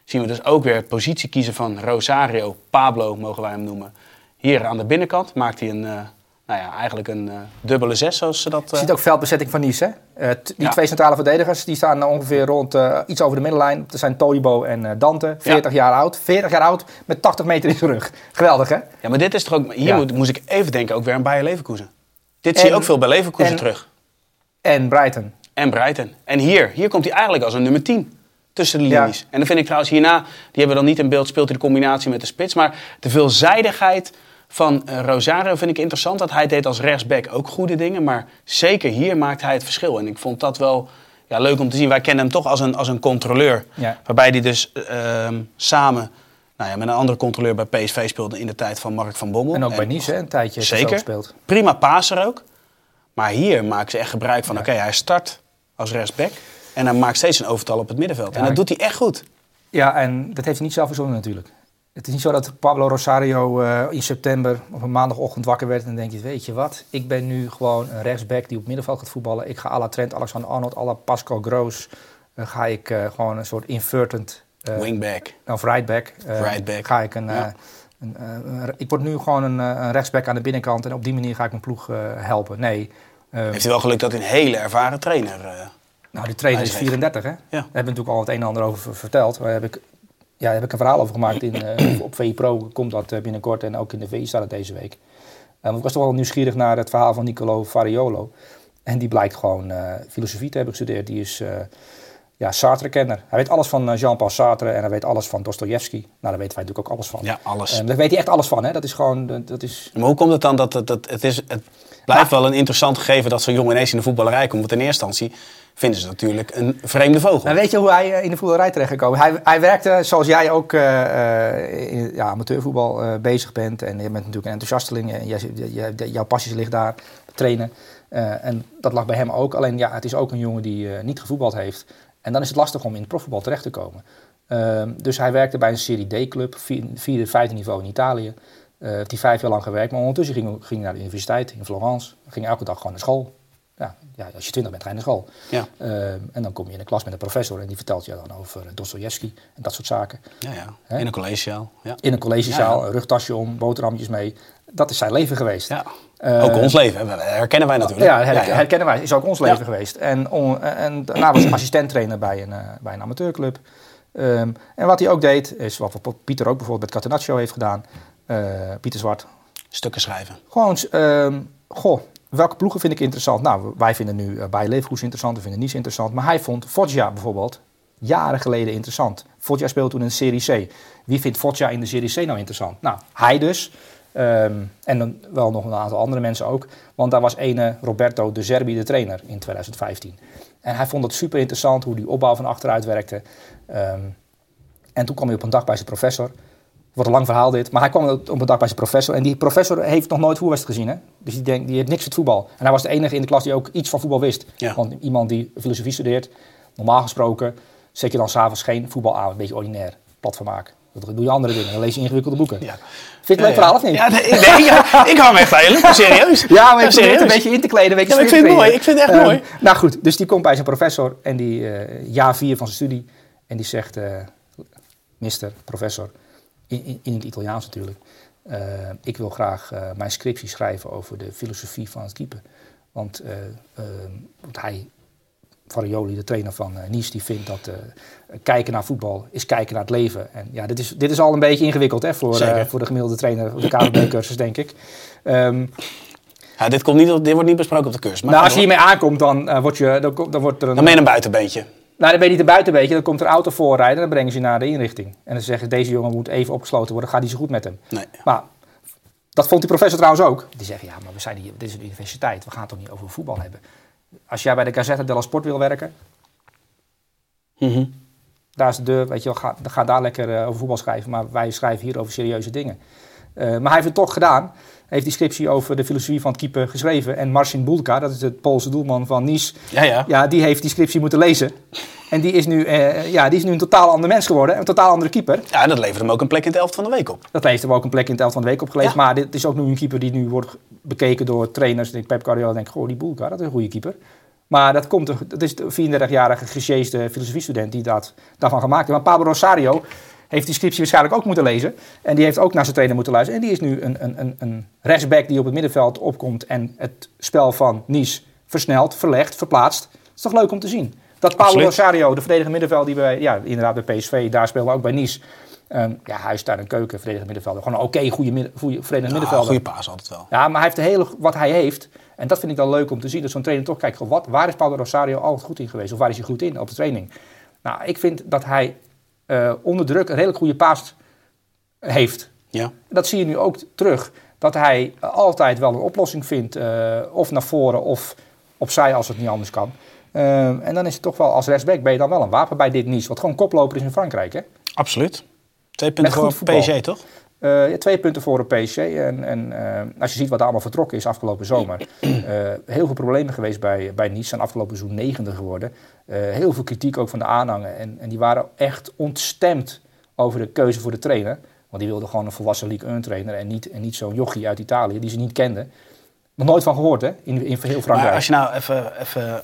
Zien we dus ook weer positie kiezen van Rosario, Pablo mogen wij hem noemen. Hier aan de binnenkant maakt hij een, uh, nou ja, eigenlijk een uh, dubbele zes zoals ze dat... Uh... Je ziet ook veldbezetting van Nice, hè? die twee centrale verdedigers, die staan ongeveer rond iets over de middenlijn. Dat zijn Tolibo en Dante, 40 jaar oud. 40 jaar oud met 80 meter in zijn rug. Geweldig, hè? Ja, maar dit is toch ook... Hier moet, moest ik even denken, ook weer aan Bayer Leverkusen. Dit zie je ook veel bij Leverkusen terug. En Brighton en Brighton. En hier, hier komt hij eigenlijk als een nummer 10 tussen de linies. En dan vind ik trouwens hierna, die hebben we dan niet in beeld, speelt hij de combinatie met de spits. Maar de veelzijdigheid van uh, Rosario vind ik interessant. Dat hij deed als rechtsback ook goede dingen. Maar zeker hier maakt hij het verschil. En ik vond dat wel ja, leuk om te zien. Wij kennen hem toch als een, als een controleur. Waarbij hij dus uh, samen nou ja, met een andere controleur bij PSV speelde in de tijd van Mark van Bommel. En ook bij Nice een tijdje zeker. gespeeld. Prima paser ook. Maar hier maken ze echt gebruik van, oké, hij start als rechtsback. En hij maakt steeds een overtal op het middenveld. en dat doet hij echt goed. Ja, en dat heeft hij niet zelf verzonnen natuurlijk. Het is niet zo dat Pablo Rosario uh, in september op een maandagochtend wakker werd en denkt, weet je wat, ik ben nu gewoon een rechtsback die op middenveld gaat voetballen. Ik ga à la Trent, Alexander-Arnold, à la Pascal Groos, uh, ga ik uh, gewoon een soort invertent... Wingback. Of rightback. rightback. Ga ik een... Ja. Een, ik word nu gewoon een, een, rechtsback aan de binnenkant en op die manier ga ik mijn ploeg helpen. Nee. Heeft hij wel geluk dat hij een hele ervaren trainer nou, die trainer is 34, hè? Ja. Daar hebben we natuurlijk al het een en ander over verteld. Daar heb ik, ja, heb ik een verhaal over gemaakt. In, uh, op VI Pro komt dat eh, binnenkort en ook in de VI staat het deze week. Um, ik was toch wel nieuwsgierig naar het verhaal van Nicolo Fariolo. En die blijkt gewoon filosofie te hebben gestudeerd. Die is ja, Sartre-kenner. Hij weet alles van Jean-Paul Sartre en hij weet alles van Dostoevsky. Nou, daar weten wij natuurlijk ook alles van. Ja, alles. Um, daar weet hij echt alles van, hè? Dat is gewoon... Dat is... Maar hoe komt het dan dat, dat, dat het, is, het blijft wel een interessant gegeven dat zo'n jongen ineens in de voetballerij komt? Want in eerste instantie vinden ze natuurlijk een vreemde vogel. En weet je hoe hij eh, in de voetballerij terechtgekomen Hij, hij werkte, zoals jij ook uh, in ja, amateurvoetbal bezig bent. En je bent natuurlijk een enthousiasteling. En jouw passies ligt daar, trainen. En dat lag bij hem ook. Alleen ja, het is ook een jongen die niet gevoetbald heeft. En dan is het lastig om in het profvoetbal terecht te komen. Ehm, dus hij werkte bij een Serie D-club, vierde, vijfde niveau in Italië. heeft hij vijf jaar lang gewerkt. Maar ondertussen ging, ging hij naar de universiteit in Florence. Ging elke dag gewoon naar school. Ja, ja, als je twintig bent, ga je naar school. Ja. en dan kom je in een klas met een professor en die vertelt je dan over Dostoevsky en dat soort zaken. Ja, ja. In een collegezaal. Ja. In een collegezaal, een rugtasje om, boterhammetjes mee. Dat is zijn leven geweest. Ja. ook ons leven, herkennen wij natuurlijk. Ja, herkennen wij. Is ook ons leven geweest. En, en daarna was hij assistenttrainer bij een, bij een amateurclub. Um, en wat hij ook deed, is wat Pieter ook bijvoorbeeld met Catenaccio heeft gedaan. Uh, Pieter Zwart. Stukken schrijven. Gewoon, um, goh, welke ploegen vind ik interessant? Nou, wij vinden nu uh, bij Leverkusen interessant, we vinden niets interessant. Maar hij vond Foggia bijvoorbeeld jaren geleden interessant. Foggia speelde toen in de Serie C. Wie vindt Foggia in de Serie C nou interessant? Nou, hij dus. Um, en dan wel nog een aantal andere mensen ook. Want daar was ene Roberto de Zerbi de trainer in 2015. En hij vond het super interessant hoe die opbouw van achteruit werkte. Um, en toen kwam hij op een dag bij zijn professor. Wat een lang verhaal dit. Maar hij kwam op een dag bij zijn professor. En die professor heeft nog nooit voetbalwedstrijd gezien. Hè? Dus die, denkt, die heeft niks met voetbal. En hij was de enige in de klas die ook iets van voetbal wist. Want iemand die filosofie studeert, normaal gesproken, zet je dan s'avonds geen voetbal aan. Een beetje ordinair, plat van maken. Dat doe je andere dingen. Dan lees je ingewikkelde boeken. Ja. Vind je het leuk verhaal of niet? Ja, nee, ik hou me echt aan serieus. Ja, maar ik probeer het een beetje in te kleden. Een ja, ik vind het mooi. Ik vind het echt ehm, mooi. Nou goed, dus die komt bij zijn professor en die uh, jaar vier van zijn studie. En die zegt, uh, mister, professor, in, in, in, het Italiaans natuurlijk. Uh, ik wil graag mijn scriptie schrijven over de filosofie van het keeper. Want, want hij Farioli, de trainer van uh, Nice, die vindt dat uh, kijken naar voetbal is kijken naar het leven. En ja, dit is, dit is al een beetje ingewikkeld hè, voor, uh, voor de gemiddelde trainer op de KVB-cursus, denk ik. Um, ja, dit, komt niet, dit wordt niet besproken op de cursus. Maar nou, als je hiermee aankomt, dan, word je, dan, dan wordt er een... Dan ben je een buitenbeentje. Nou, dan ben je niet een buitenbeentje. Dan komt er een auto voorrijden en dan brengen ze je naar de inrichting. En dan zeggen deze jongen moet even opgesloten worden, gaat niet zo goed met hem. Nee. Maar dat vond die professor trouwens ook. Die zeggen, ja, maar we zijn hier, dit is een universiteit, we gaan het toch niet over voetbal hebben als jij bij de Gazzetta dello Sport wil werken, mm daar is de deur, weet je wel, ga, ga daar lekker uh, over voetbal schrijven, maar wij schrijven hier over serieuze dingen. Uh, maar hij heeft het toch gedaan. Heeft die scriptie over de filosofie van het keeper geschreven. En Marcin Bulka, dat is de Poolse doelman van Nice, ja, ja. Ja, die heeft die scriptie moeten lezen. En die is, nu, uh, ja, die is nu een totaal ander mens geworden, een totaal andere keeper. Ja, dat levert hem ook een plek in het elft van de week op. Dat levert hem ook een plek in het elft van de week opgeleverd. Ja. Maar dit is ook nu een keeper die nu wordt bekeken door trainers. Ik Pep Guardiola denkt, goh, die Bulka, dat is een goede keeper. Maar dat, komt, dat is de 34-jarige gesjeesde filosofiestudent die dat, daarvan gemaakt heeft. Maar Pablo Rosario heeft die scriptie waarschijnlijk ook moeten lezen. En die heeft ook naar zijn trainer moeten luisteren. En die is nu een, een, een, een rechtsback die op het middenveld opkomt en het spel van Nice versnelt, verlegt, verplaatst. Dat is toch leuk om te zien. Dat Absoluut. Rosario, de verdedigende middenveld die wij, ja, inderdaad bij PSV, daar spelen we ook bij Nice. Um, ja, huis, tuin en keuken, verdedigende middenvelder. Gewoon een oké, okay, goede, midden, goede verdedigende ja, middenvelder. Goede paas altijd wel. Ja, maar hij heeft de hele, wat hij heeft, en dat vind ik dan leuk om te zien. Dat zo'n trainer toch kijkt, wat, waar is Paulo Rosario altijd goed in geweest? Of waar is hij goed in op de training? Nou, ik vind dat hij uh, onder druk een redelijk goede paas heeft. Ja. Dat zie je nu ook terug. Dat hij altijd wel een oplossing vindt. Uh, of naar voren of opzij als het niet anders kan. Uh, en dan is het toch wel als rechtsback ben je dan wel een wapen bij dit Nice. Wat gewoon koploper is in Frankrijk. Hè? Absoluut. Twee punten voor PSG, toch? Uh, twee punten voor een PSG. En, en uh, als je ziet wat er allemaal vertrokken is afgelopen zomer. Uh, heel veel problemen geweest bij, bij Nice. Zijn afgelopen seizoen negende geworden. heel veel kritiek ook van de aanhangen. En, en die waren echt ontstemd over de keuze voor de trainer. Want die wilden gewoon een volwassen League 1 trainer. En niet, en niet zo'n jochie uit Italië die ze niet kenden. Nog nooit van gehoord hè, in, in heel Frankrijk. Maar als je nou even, even...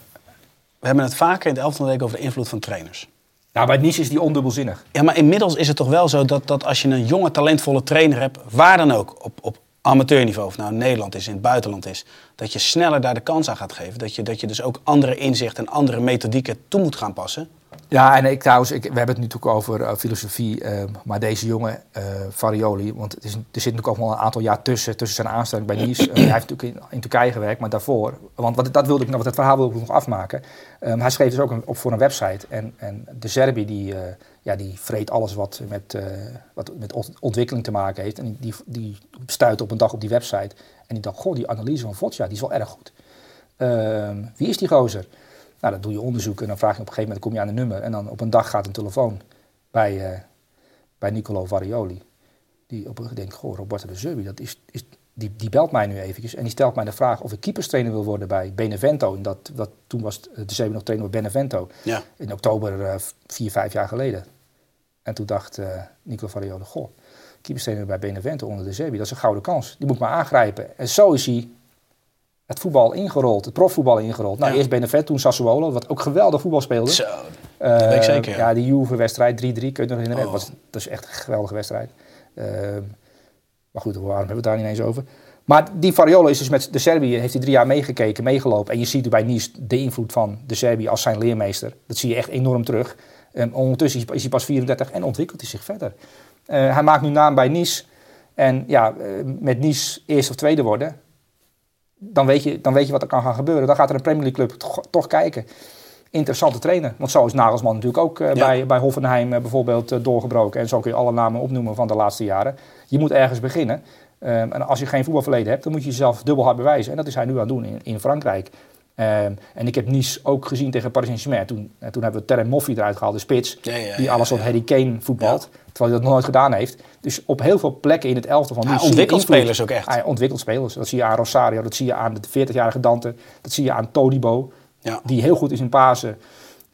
We hebben het vaker in de 11 week over de invloed van trainers. Nou, bij Nice is die ondubbelzinnig. Ja, maar inmiddels is het toch wel zo dat, dat als je een jonge, talentvolle trainer hebt, waar dan ook, op, op amateurniveau, of nou in Nederland is, in het buitenland is, dat je sneller daar de kans aan gaat geven. Dat je, dat je dus ook andere inzichten en andere methodieken toe moet gaan passen. Ja, en ik trouwens, we hebben het nu natuurlijk over uh, filosofie, uh, maar deze jongen, uh, Farioli, want het is, er zit natuurlijk ook wel een aantal jaar tussen, tussen zijn aanstelling bij Nice. hij heeft natuurlijk in, Turkije gewerkt, maar daarvoor, want wat, dat wilde ik nog, het verhaal wilde ik nog afmaken. Um, hij schreef dus ook een, op voor een website en, en de Serbi die, ja, die vreet alles wat met, wat met ontwikkeling te maken heeft en die, die stuit op een dag op die website en die dacht, goh, die analyse van Fotja, die is wel erg goed. Ehm, wie is die gozer? Nou, dan doe je onderzoek en dan vraag je op een gegeven moment, kom je aan een nummer. En dan op een dag gaat een telefoon bij, uh, bij Nicolo Varioli. Die op een denkt, goh, Roberto de Zerbi, dat is, is, die, die belt mij nu eventjes. En die stelt mij de vraag of ik keeperstrainer wil worden bij Benevento. En dat, dat, toen was de Zerbi nog trainer bij Benevento. Ja. In oktober, uh, vier, vijf jaar geleden. En toen dacht uh, Nicolo Varioli, goh, keeperstrainer bij Benevento onder de Zerbi, dat is een gouden kans. Die moet ik maar aangrijpen. En zo is hij het voetbal ingerold, het profvoetbal ingerold. Nou, eerst Benevent, toen Sassuolo, wat ook geweldig voetbal speelde. Zo, dat weet ik zeker. Ja, die Juve-wedstrijd 3-3, kun je het nog herinneren? Oh. Was, dat is echt een geweldige wedstrijd. maar goed, waarom hebben we het daar niet eens over? Maar die Fariolo is dus met de Serbië, heeft hij drie jaar meegekeken, meegelopen. En je ziet bij Nice de invloed van de Serbië als zijn leermeester. Dat zie je echt enorm terug. En ondertussen is hij pas 34 en ontwikkelt hij zich verder. Uh, hij maakt nu naam bij Nice. En ja, uh, met Nice eerste of tweede worden, dan weet, je, dan weet je wat er kan gaan gebeuren. Dan gaat er een Premier League club toch, kijken. Interessante trainer. Want zo is Nagelsman natuurlijk ook uh, ja. bij, bij Hoffenheim bijvoorbeeld doorgebroken. En zo kun je alle namen opnoemen van de laatste jaren. Je moet ergens beginnen. Um, en als je geen voetbalverleden hebt, dan moet je jezelf dubbel hard bewijzen. En dat is hij nu aan het doen in, in Frankrijk. Um, en ik heb Nice ook gezien tegen Paris Saint-Germain. Toen, en toen hebben we Terry Moffi eruit gehaald, de spits. Ja, ja, die alles wat Harry Kane voetbalt. Terwijl hij dat nog nooit gedaan heeft. Dus op heel veel plekken in het elftal van Nice... Hij ontwikkelt spelers ook echt. Hij ontwikkelt spelers. Dat zie je aan Rosario, dat zie je aan de 40-jarige Dante. Dat zie je aan Todibo. Die heel goed is in Pasen.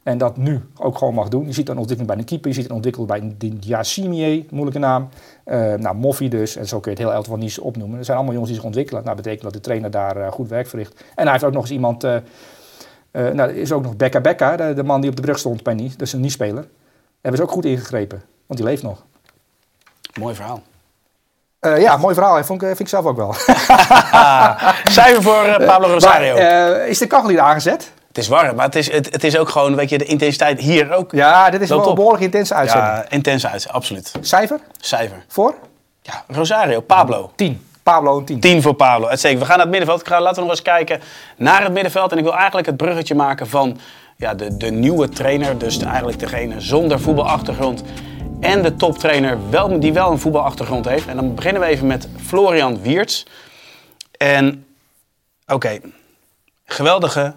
En dat nu ook gewoon mag doen. Je ziet een ontwikkeling bij de keeper. Je ziet een ontwikkeling bij Yassimier, moeilijke naam. Uh, nou, Moffi dus. En zo kun je het heel elftal van Nice opnoemen. Er zijn allemaal jongens die zich ontwikkelen. Nou, dat betekent dat de trainer daar uh, goed werk verricht. En hij heeft ook nog eens iemand... Uh, nou, er is ook nog Becca Becca, de, de, man die op de brug stond bij Nice. Dat is een Nice-speler. Hebben ze ook goed ingegrepen. Want die leeft nog. Mooi verhaal. ja, mooi verhaal. Dat vind, vind ik zelf ook wel. Cijfer voor Pablo Rosario. Maar, is de kachel hier aangezet? Het is warm, maar het is, het, het, is ook gewoon, weet je, de intensiteit hier ook. Ja, dit is wel een behoorlijk intense uitzending. Ja, intense uitzending, absoluut. Cijfer? Cijfer. Voor? Ja, Rosario, Pablo. 10. Pablo een 10. 10 voor Pablo, uitstekend. We gaan naar het middenveld. Laten we nog eens kijken naar het middenveld. En ik wil eigenlijk het bruggetje maken van ja, de, de nieuwe trainer. Dus eigenlijk degene zonder voetbalachtergrond. En de toptrainer wel, die wel een voetbalachtergrond heeft. En dan beginnen we even met Florian Wiertz. En oké, geweldige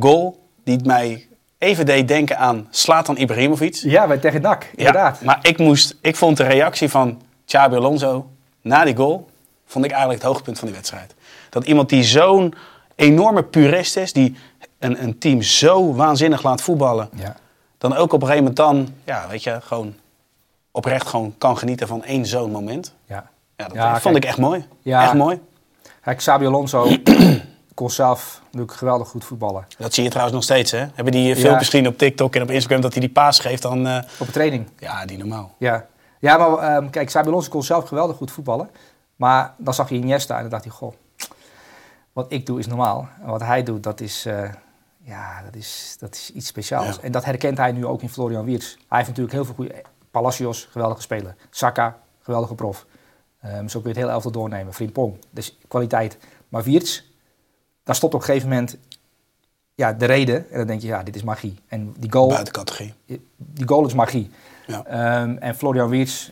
goal die mij even deed denken aan Slatan Ibrahimovic. Ja, bij tegen NAC, inderdaad. Ja, maar ik, moest, ik vond de reactie van Xabi Alonso na die goal... vond ik eigenlijk het hoogtepunt van die wedstrijd. Dat iemand die zo'n enorme purist is... die een, een team zo waanzinnig laat voetballen... Ja. dan ook op een gegeven moment dan, ja, weet je, gewoon oprecht gewoon kan genieten van één zo'n moment. Ja. Ja, dat vond ik echt mooi. Ja. Echt mooi. Kijk, Xabi Alonso kon zelf natuurlijk geweldig goed voetballen. Dat zie je trouwens nog steeds, hè? Hebben die ja. filmpjes gezien op TikTok en op Instagram dat hij die paas geeft dan... Uh... Op een training? Ja, die normaal. Ja, ja maar um, kijk, Xabi Alonso kon zelf geweldig goed voetballen. Maar dan zag je Iniesta en dan dacht hij, goh, wat ik doe is normaal. En wat hij doet, dat is, uh, ja, dat is, dat is iets speciaals. Ja. En dat herkent hij nu ook in Florian Wiertz. Hij heeft natuurlijk heel veel goede... Palacios, geweldige speler. Saka, geweldige prof. Um, zo kun je het heel elftal doornemen. Frimpong, dus kwaliteit. Maar Wiertz, daar stopt op een gegeven moment ja, de reden. En dan denk je, ja, dit is magie. En die goal... Buiten categorie. Die goal is magie. Ja. Um, en Florian Wirtz,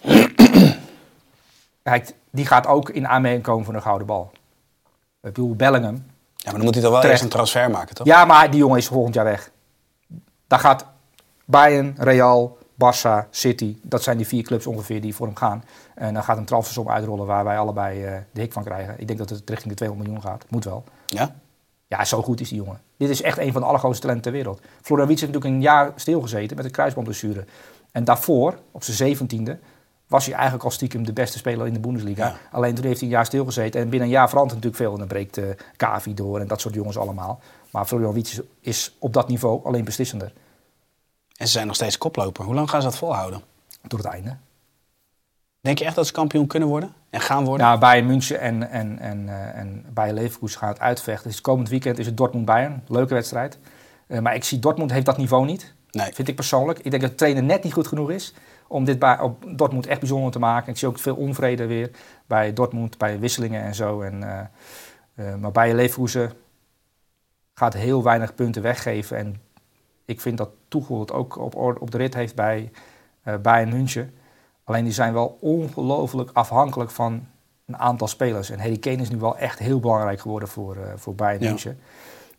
die gaat ook in aanmerking komen voor een gouden bal. Ik bedoel, Bellingham... Ja, maar dan moet hij toch wel terecht. eerst een transfer maken, toch? Ja, maar die jongen is volgend jaar weg. Daar gaat Bayern, Real, Barça, City, dat zijn die vier clubs ongeveer die voor hem gaan. En dan gaat een transfersom uitrollen waar wij allebei uh, de hik van krijgen. Ik denk dat het richting de 200 miljoen gaat. Moet wel. Ja? Ja, zo goed is die jongen. Dit is echt een van de allergrootste talenten ter wereld. Florian Wiets heeft natuurlijk een jaar stilgezeten met een kruisbandblessure. En daarvoor, op zijn zeventiende, was hij eigenlijk al stiekem de beste speler in de Bundesliga. Alleen toen heeft hij een jaar stilgezeten. En binnen een jaar verandert natuurlijk veel. En dan breekt uh, Kavi door en dat soort jongens allemaal. Maar Florian Wiets is op dat niveau alleen beslissender. En ze zijn nog steeds koploper. Hoe lang gaan ze dat volhouden? Tot het einde. Denk je echt dat ze kampioen kunnen worden en gaan worden? Nou, Bayern München en, en, en, uh, en Bayern Leverkusen gaan het uitvechten. Dus komend weekend is het Dortmund-Bayern. Leuke wedstrijd. Uh, maar ik zie Dortmund heeft dat niveau niet. Nee. Vind ik persoonlijk. Ik denk dat de trainer net niet goed genoeg is om dit bij, op Dortmund echt bijzonder te maken. Ik zie ook veel onvrede weer bij Dortmund, bij wisselingen en zo. En, uh, maar Bayern Leverkusen gaat heel weinig punten weggeven. En ik vind dat Tuchel het ook op, op de rit heeft bij Bayern München. Alleen die zijn wel ongelooflijk afhankelijk van een aantal spelers. En Harry Kane is nu wel echt heel belangrijk geworden voor, uh, voor Bayern München.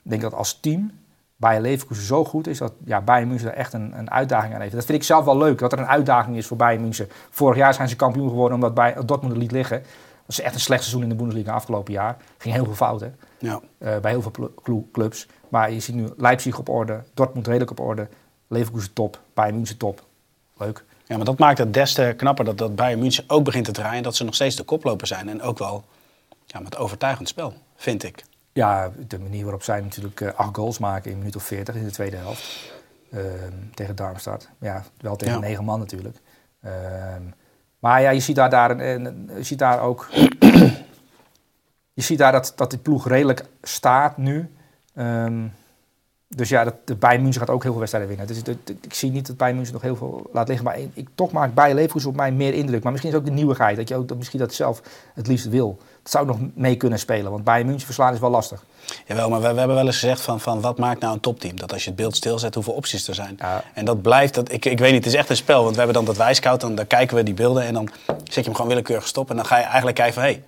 Ik denk dat als team Bayern Leverkusen zo goed is dat ja, Bayern München er echt een, een uitdaging aan heeft. Dat vind ik zelf wel leuk, dat er een uitdaging is voor Bayern München. Vorig jaar zijn ze kampioen geworden omdat bij Dortmund er liet liggen. Dat is echt een slecht seizoen in de Bundesliga afgelopen jaar. Ging heel veel fouten ja. Uh, bij heel veel clubs. Maar je ziet nu Leipzig op orde, Dortmund redelijk op orde, Leverkusen top, Bayern München top. Leuk. Ja, maar dat maakt het des te knapper dat, dat Bayern München ook begint te draaien. Dat ze nog steeds de koploper zijn. En ook wel ja, met overtuigend spel, vind ik. Ja, de manier waarop zij natuurlijk uh, acht goals maken in een minuut of 40 in de tweede helft. Uh, tegen Darmstad. Ja, wel tegen negen man natuurlijk. Uh, maar ja, je ziet daar, daar, je ziet daar ook. je ziet daar dat, dat die ploeg redelijk staat nu. Um, dus ja, dat, de Bayern München gaat ook heel veel wedstrijden winnen. Dus ik zie niet dat Bayern München nog heel veel laat liggen. Maar ik, toch maakt Bayern Leverkusen op mij meer indruk. Maar misschien is ook de nieuwigheid. Dat je ook dat misschien dat zelf het liefst wil. Dat zou nog mee kunnen spelen. Want Bayern München verslaan is wel lastig. Jawel, maar we, we hebben wel eens gezegd van, van wat maakt nou een topteam? Dat als je het beeld stilzet, hoeveel opties er zijn. En dat blijft, dat, ik, ik weet niet, het is echt een spel. Want we hebben dan dat wijscout, dan, dan kijken we die beelden en dan zet je hem gewoon willekeurig stop. En dan ga je eigenlijk kijken van, hé, hey,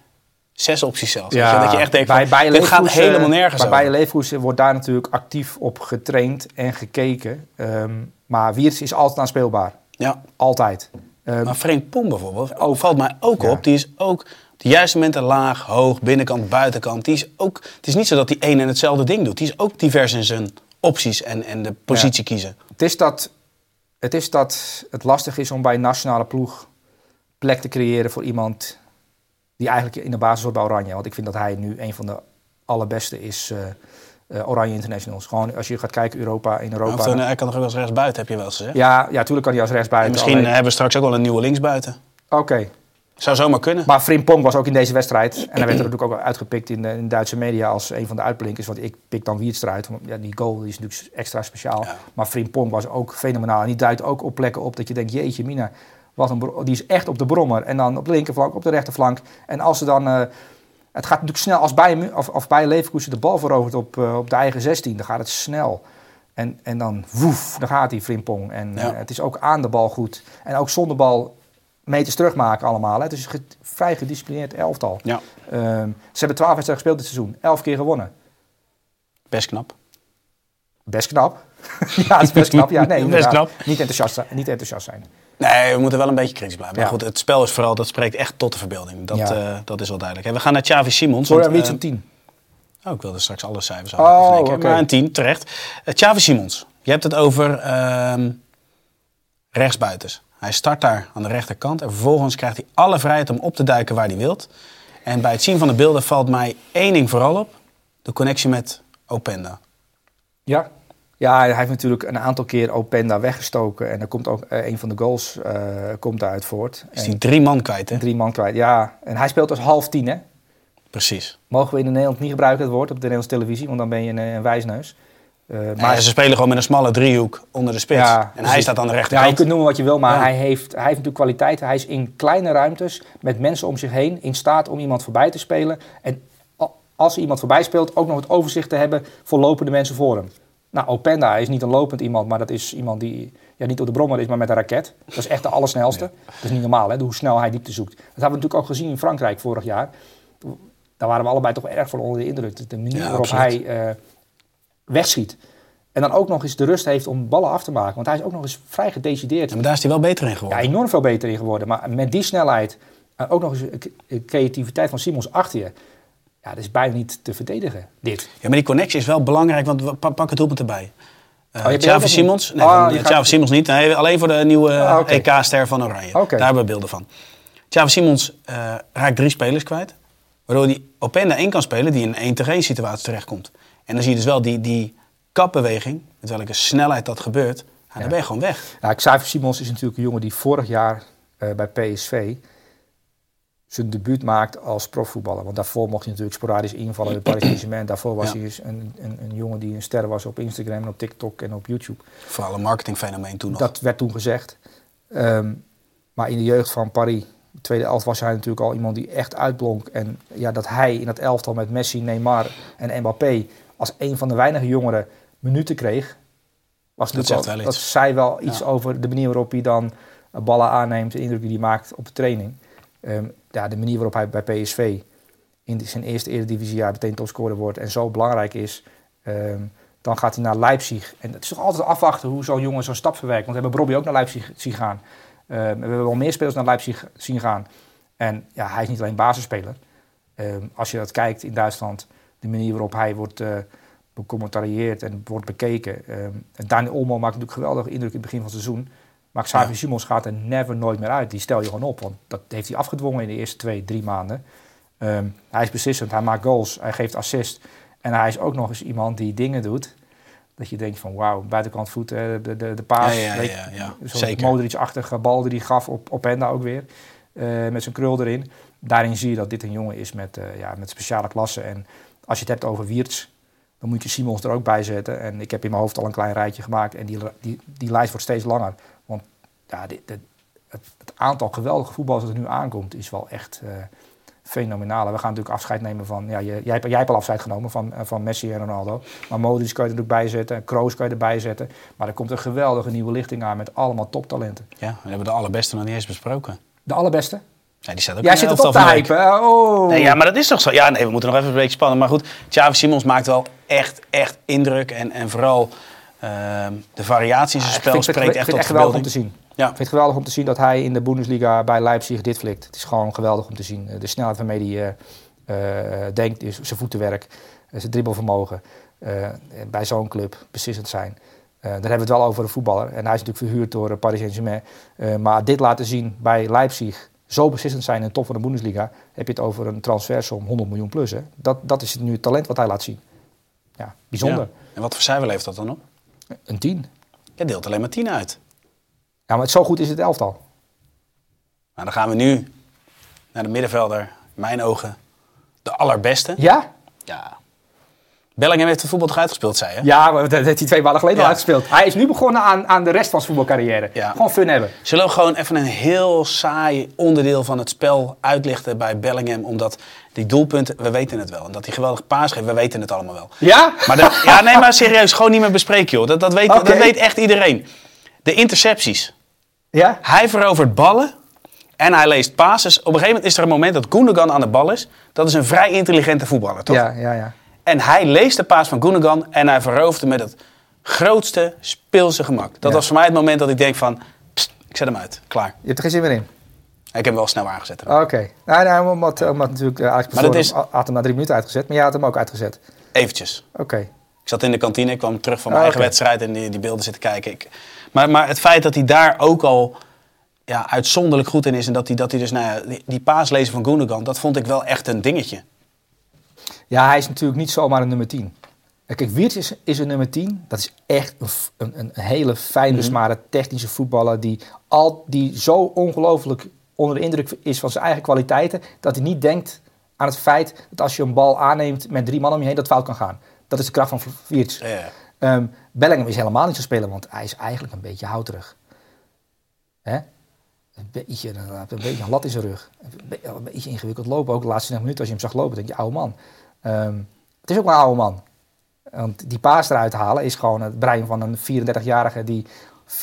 Zes opties zelfs. Ja, dat je echt denkt, bij, bij dit gaat helemaal nergens Maar bij Leverkusen wordt daar natuurlijk actief op getraind en gekeken. Um, maar Wiers is altijd aanspeelbaar. Ja. Altijd. Um, maar Frank Pom bijvoorbeeld, oh, valt mij ook op. Die is ook op de juiste momenten laag, hoog, binnenkant, buitenkant. Die is ook, het is niet zo dat hij één en hetzelfde ding doet. Die is ook divers in zijn opties en, en de positie kiezen. Het is, dat, het is dat het lastig is om bij een nationale ploeg plek te creëren voor iemand die eigenlijk in de basis wordt bij Oranje. Want ik vind dat hij nu een van de allerbeste is. Uh, Oranje Internationals. Gewoon als je gaat kijken Europa in Europa. Of, hij kan nog wel als rechtsbuiten, heb je wel eens gezegd. Ja, ja, tuurlijk kan hij als rechtsbuiten. misschien alleen... hebben we straks ook wel een nieuwe linksbuiten. Oké. Zou zomaar kunnen. Maar Frimpong was ook in deze wedstrijd. En hij werd er natuurlijk ook uitgepikt in de, in Duitse media als een van de uitblinkers. Want ik pik dan Wiertstra uit. Ja, die goal is natuurlijk extra speciaal. Maar Frimpong was ook fenomenaal. En die duidt ook op plekken op dat je denkt, jeetje mina, wat een, die is echt op de brommer. En dan op de linkerflank, op de rechterflank. En als ze dan... Uh, het gaat natuurlijk snel. Als bij, of, of bij Leverkusen de bal verovert op, uh, op de eigen 16, dan gaat het snel. En, en dan woef, dan gaat die Frimpong. En ja. uh, het is ook aan de bal goed. En ook zonder bal meters terugmaken allemaal. Hè. Het is een vrij gedisciplineerd elftal. Ja. Uh, ze hebben twaalf wedstrijden gespeeld dit seizoen. Elf keer gewonnen. Best knap. Best knap. ja, het is best knap. Ja, nee, best knap. Niet enthousiast, niet enthousiast zijn. Nee, we moeten wel een beetje kritisch blijven. Maar goed, het spel is vooral, dat spreekt echt tot de verbeelding. Dat, uh, dat is wel duidelijk. we gaan naar Xavi Simons. Sorry, wie is een 10? Oh, ik wilde straks alle cijfers oh, okay. Maar een 10, terecht. Uh, Xavi Simons. Je hebt het over uh, rechtsbuitens. Hij start daar aan de rechterkant. En vervolgens krijgt hij alle vrijheid om op te duiken waar hij wilt. En bij het zien van de beelden valt mij één ding vooral op. De connectie met Openda. Ja, ja, hij heeft natuurlijk een aantal keer Openda weggestoken. En er komt ook uh, een van de goals uh, komt daaruit voort. Is hij drie man kwijt, hè? Drie man kwijt, ja. En hij speelt als half tien, hè? Precies. Mogen we in Nederland niet gebruiken het woord op de Nederlandse televisie, want dan ben je een, een wijsneus. Uh, maar ze spelen gewoon met een smalle driehoek onder de spits. Ja, en hij staat aan de rechterkant. Ja, je kunt noemen wat je wil, maar hij, heeft, hij heeft natuurlijk kwaliteiten. Hij is in kleine ruimtes met mensen om zich heen in staat om iemand voorbij te spelen. En als iemand voorbij speelt, ook nog het overzicht te hebben voor lopende mensen voor hem. Nou, Openda is niet een lopend iemand, maar dat is iemand die ja, niet op de brommer is, maar met een raket. Dat is echt de allersnelste. Dat is niet normaal, hè, hoe snel hij diepte zoekt. Dat hebben we natuurlijk ook gezien in Frankrijk vorig jaar. Daar waren we allebei toch erg van onder de indruk. De manier waarop hij uh, wegschiet. En dan ook nog eens de rust heeft om ballen af te maken. Want hij is ook nog eens vrij gedecideerd. Ja, maar daar is hij wel beter in geworden. Ja, enorm veel beter in geworden. Maar met die snelheid, en ook nog eens de creativiteit van Simons achter je. Ja, dat is bijna niet te verdedigen, dit. Ja, maar die connectie is wel belangrijk, want we pak het doelpunt erbij. Uh, oh, Xavi Simons? Nee, oh, Xavi Simons niet. Nee, alleen voor de nieuwe ah, okay. EK-ster van Oranje. Okay. Daar hebben we beelden van. Xavi Simons uh, raakt drie spelers kwijt. Waardoor hij Openda één kan spelen die in een 1-1 situatie terechtkomt. En dan zie je dus wel die, die kapbeweging, met welke snelheid dat gebeurt. Ja, dan ben je gewoon weg. Ja, Xavi Simons is natuurlijk een jongen die vorig jaar uh, bij PSV zijn debuut maakt als profvoetballer. Want daarvoor mocht hij natuurlijk sporadisch invallen bij Paris Saint-Germain. Daarvoor was hij een, een, een, jongen die een ster was op Instagram en op TikTok en op YouTube. Vooral een marketingfenomeen toen nog. Dat werd toen gezegd. Um, maar in de jeugd van Paris, de tweede elft, was hij natuurlijk al iemand die echt uitblonk. En ja, dat hij in dat elftal met Messi, Neymar en Mbappé als een van de weinige jongeren minuten kreeg. Was dat, wel, wel dat zei wel iets over de manier waarop hij dan ballen aanneemt, de indruk die hij maakt op de training. Um, ja, de manier waarop hij bij PSV in zijn eerste eredivisiejaar meteen topscorer wordt en zo belangrijk is, um, dan gaat hij naar Leipzig. En het is toch altijd afwachten hoe zo'n jongen zo'n stap verwerkt. Want we hebben Bobby ook naar Leipzig zien gaan. Um, we hebben wel meer spelers naar Leipzig zien gaan. En ja, hij is niet alleen basisspeler. Als je dat kijkt in Duitsland, de manier waarop hij wordt uh, becommentarieerd en wordt bekeken. Daniel Olmo maakt natuurlijk geweldige indruk in het begin van het seizoen. Maar Xavi ja. Simons gaat er never nooit meer uit. Die stel je gewoon op. Want dat heeft hij afgedwongen in de eerste twee, drie maanden. Um, hij is beslissend, hij maakt goals, hij geeft assist. En hij is ook nog eens iemand die dingen doet. Dat je denkt van wauw, buitenkant voet, de, de, de paas. Ja, ja, ja, ja. Zeker. Modric-achtige bal die hij gaf op, op Enda ook weer. Uh, met zijn krul erin. Daarin zie je dat dit een jongen is met, uh, ja, met speciale klassen. En als je het hebt over Wiertz, dan moet je Simons er ook bij zetten. En ik heb in mijn hoofd al een klein rijtje gemaakt. En die, die, die lijst wordt steeds langer. Ja, dit, dit, het, het, aantal geweldige voetballers dat er nu aankomt, is wel echt uh, fenomenaal. We gaan natuurlijk afscheid nemen van... Ja, jij, jij hebt al afscheid genomen van, van Messi en Ronaldo. Maar Modric kan je er ook bij zetten. Kroos kan je erbij zetten. Maar er komt een geweldige nieuwe lichting aan met allemaal toptalenten. Ja, we hebben de allerbeste nog niet eens besproken. De allerbeste? Ja, die staat ook Jij zit het op te hypen. Oh. Nee, ja, maar dat is toch zo? Ja, nee, we moeten nog even een beetje spannen. Maar goed, Xavi Simons maakt wel echt, echt indruk. En, en vooral uh, de variatie in zijn spel spreekt echt vind tot echt geweldig om te zien. Ja. Ik vind het geweldig om te zien dat hij in de Bundesliga bij Leipzig dit flikt. Het is gewoon geweldig om te zien. De snelheid waarmee hij uh, uh, denkt, zijn voetenwerk, zijn dribbelvermogen. Bij zo'n club beslissend zijn. daar hebben we het wel over een voetballer. En hij is natuurlijk verhuurd door Paris Saint-Germain. maar dit laten zien bij Leipzig zo beslissend zijn in de top van de Bundesliga, heb je het over een transfersom 100 miljoen plus. Hè? Dat, dat is nu het talent wat hij laat zien. Ja, bijzonder. Ja. En wat voor cijfer levert dat dan op? Een 10. Je deelt alleen maar 10 uit. Ja, maar zo goed is het elftal. Nou, dan gaan we nu naar de middenvelder, in mijn ogen, de allerbeste. Ja? Ja. Bellingham heeft het voetbal toch uitgespeeld, zei je? Ja, dat heeft hij twee maanden geleden al uitgespeeld. Hij is nu begonnen aan, aan de rest van zijn voetbalcarrière. Ja. Gewoon fun hebben. Zullen we gewoon even een heel saai onderdeel van het spel uitlichten bij Bellingham? Omdat die doelpunten, we weten het wel. En dat hij geweldig paas geeft, we weten het allemaal wel. Ja? Maar ja, nee, maar serieus, gewoon niet meer bespreken, joh. Dat, dat, weet, dat weet echt iedereen. De intercepties. Ja? Hij verovert ballen en hij leest passes. Op een gegeven moment is er een moment dat Gundogan aan de bal is. Dat is een vrij intelligente voetballer, toch? Ja, ja, ja. En hij leest de paas van Gundogan en hij verovert hem met het grootste speelse gemak. Dat Ja. was voor mij het moment dat ik denk van, pst, ik zet hem uit, klaar. Je hebt er geen zin meer in? Ik heb hem wel snel aangezet. Oké. Nou, nou, omdat, omdat natuurlijk uh, Maar dat is- had hem na drie minuten uitgezet. Maar jij had hem ook uitgezet. Eventjes. Oké. Ik zat in de kantine, ik kwam terug van mijn eigen oké. wedstrijd en die, die beelden zitten kijken. Ik, maar, maar het feit dat hij daar ook al ja, uitzonderlijk goed in is en dat hij, dat hij dus, nou ja, die, die paas lezen van Gundogan, dat vond ik wel echt een dingetje. Ja, hij is natuurlijk niet zomaar een nummer 10. Kijk, Wiertz is, is een nummer 10. Dat is echt een, een, een hele fijne, Mhm. smare, technische voetballer. Die, al, die zo ongelooflijk onder de indruk is van zijn eigen kwaliteiten. dat hij niet denkt aan het feit dat als je een bal aanneemt met drie man om je heen, dat fout kan gaan. Dat is de kracht van Wiertz. Ja, Ehm, Bellingham is helemaal niet zo speler, want hij is eigenlijk een beetje houterig. Hè? Een beetje, inderdaad, een beetje een lat in zijn rug. Een, be- een beetje ingewikkeld lopen. Ook de laatste 20 minuten als je hem zag lopen, denk je, oude man. Ehm, het is ook maar een oude man. Want die paas eruit halen is gewoon het brein van een 34-jarige die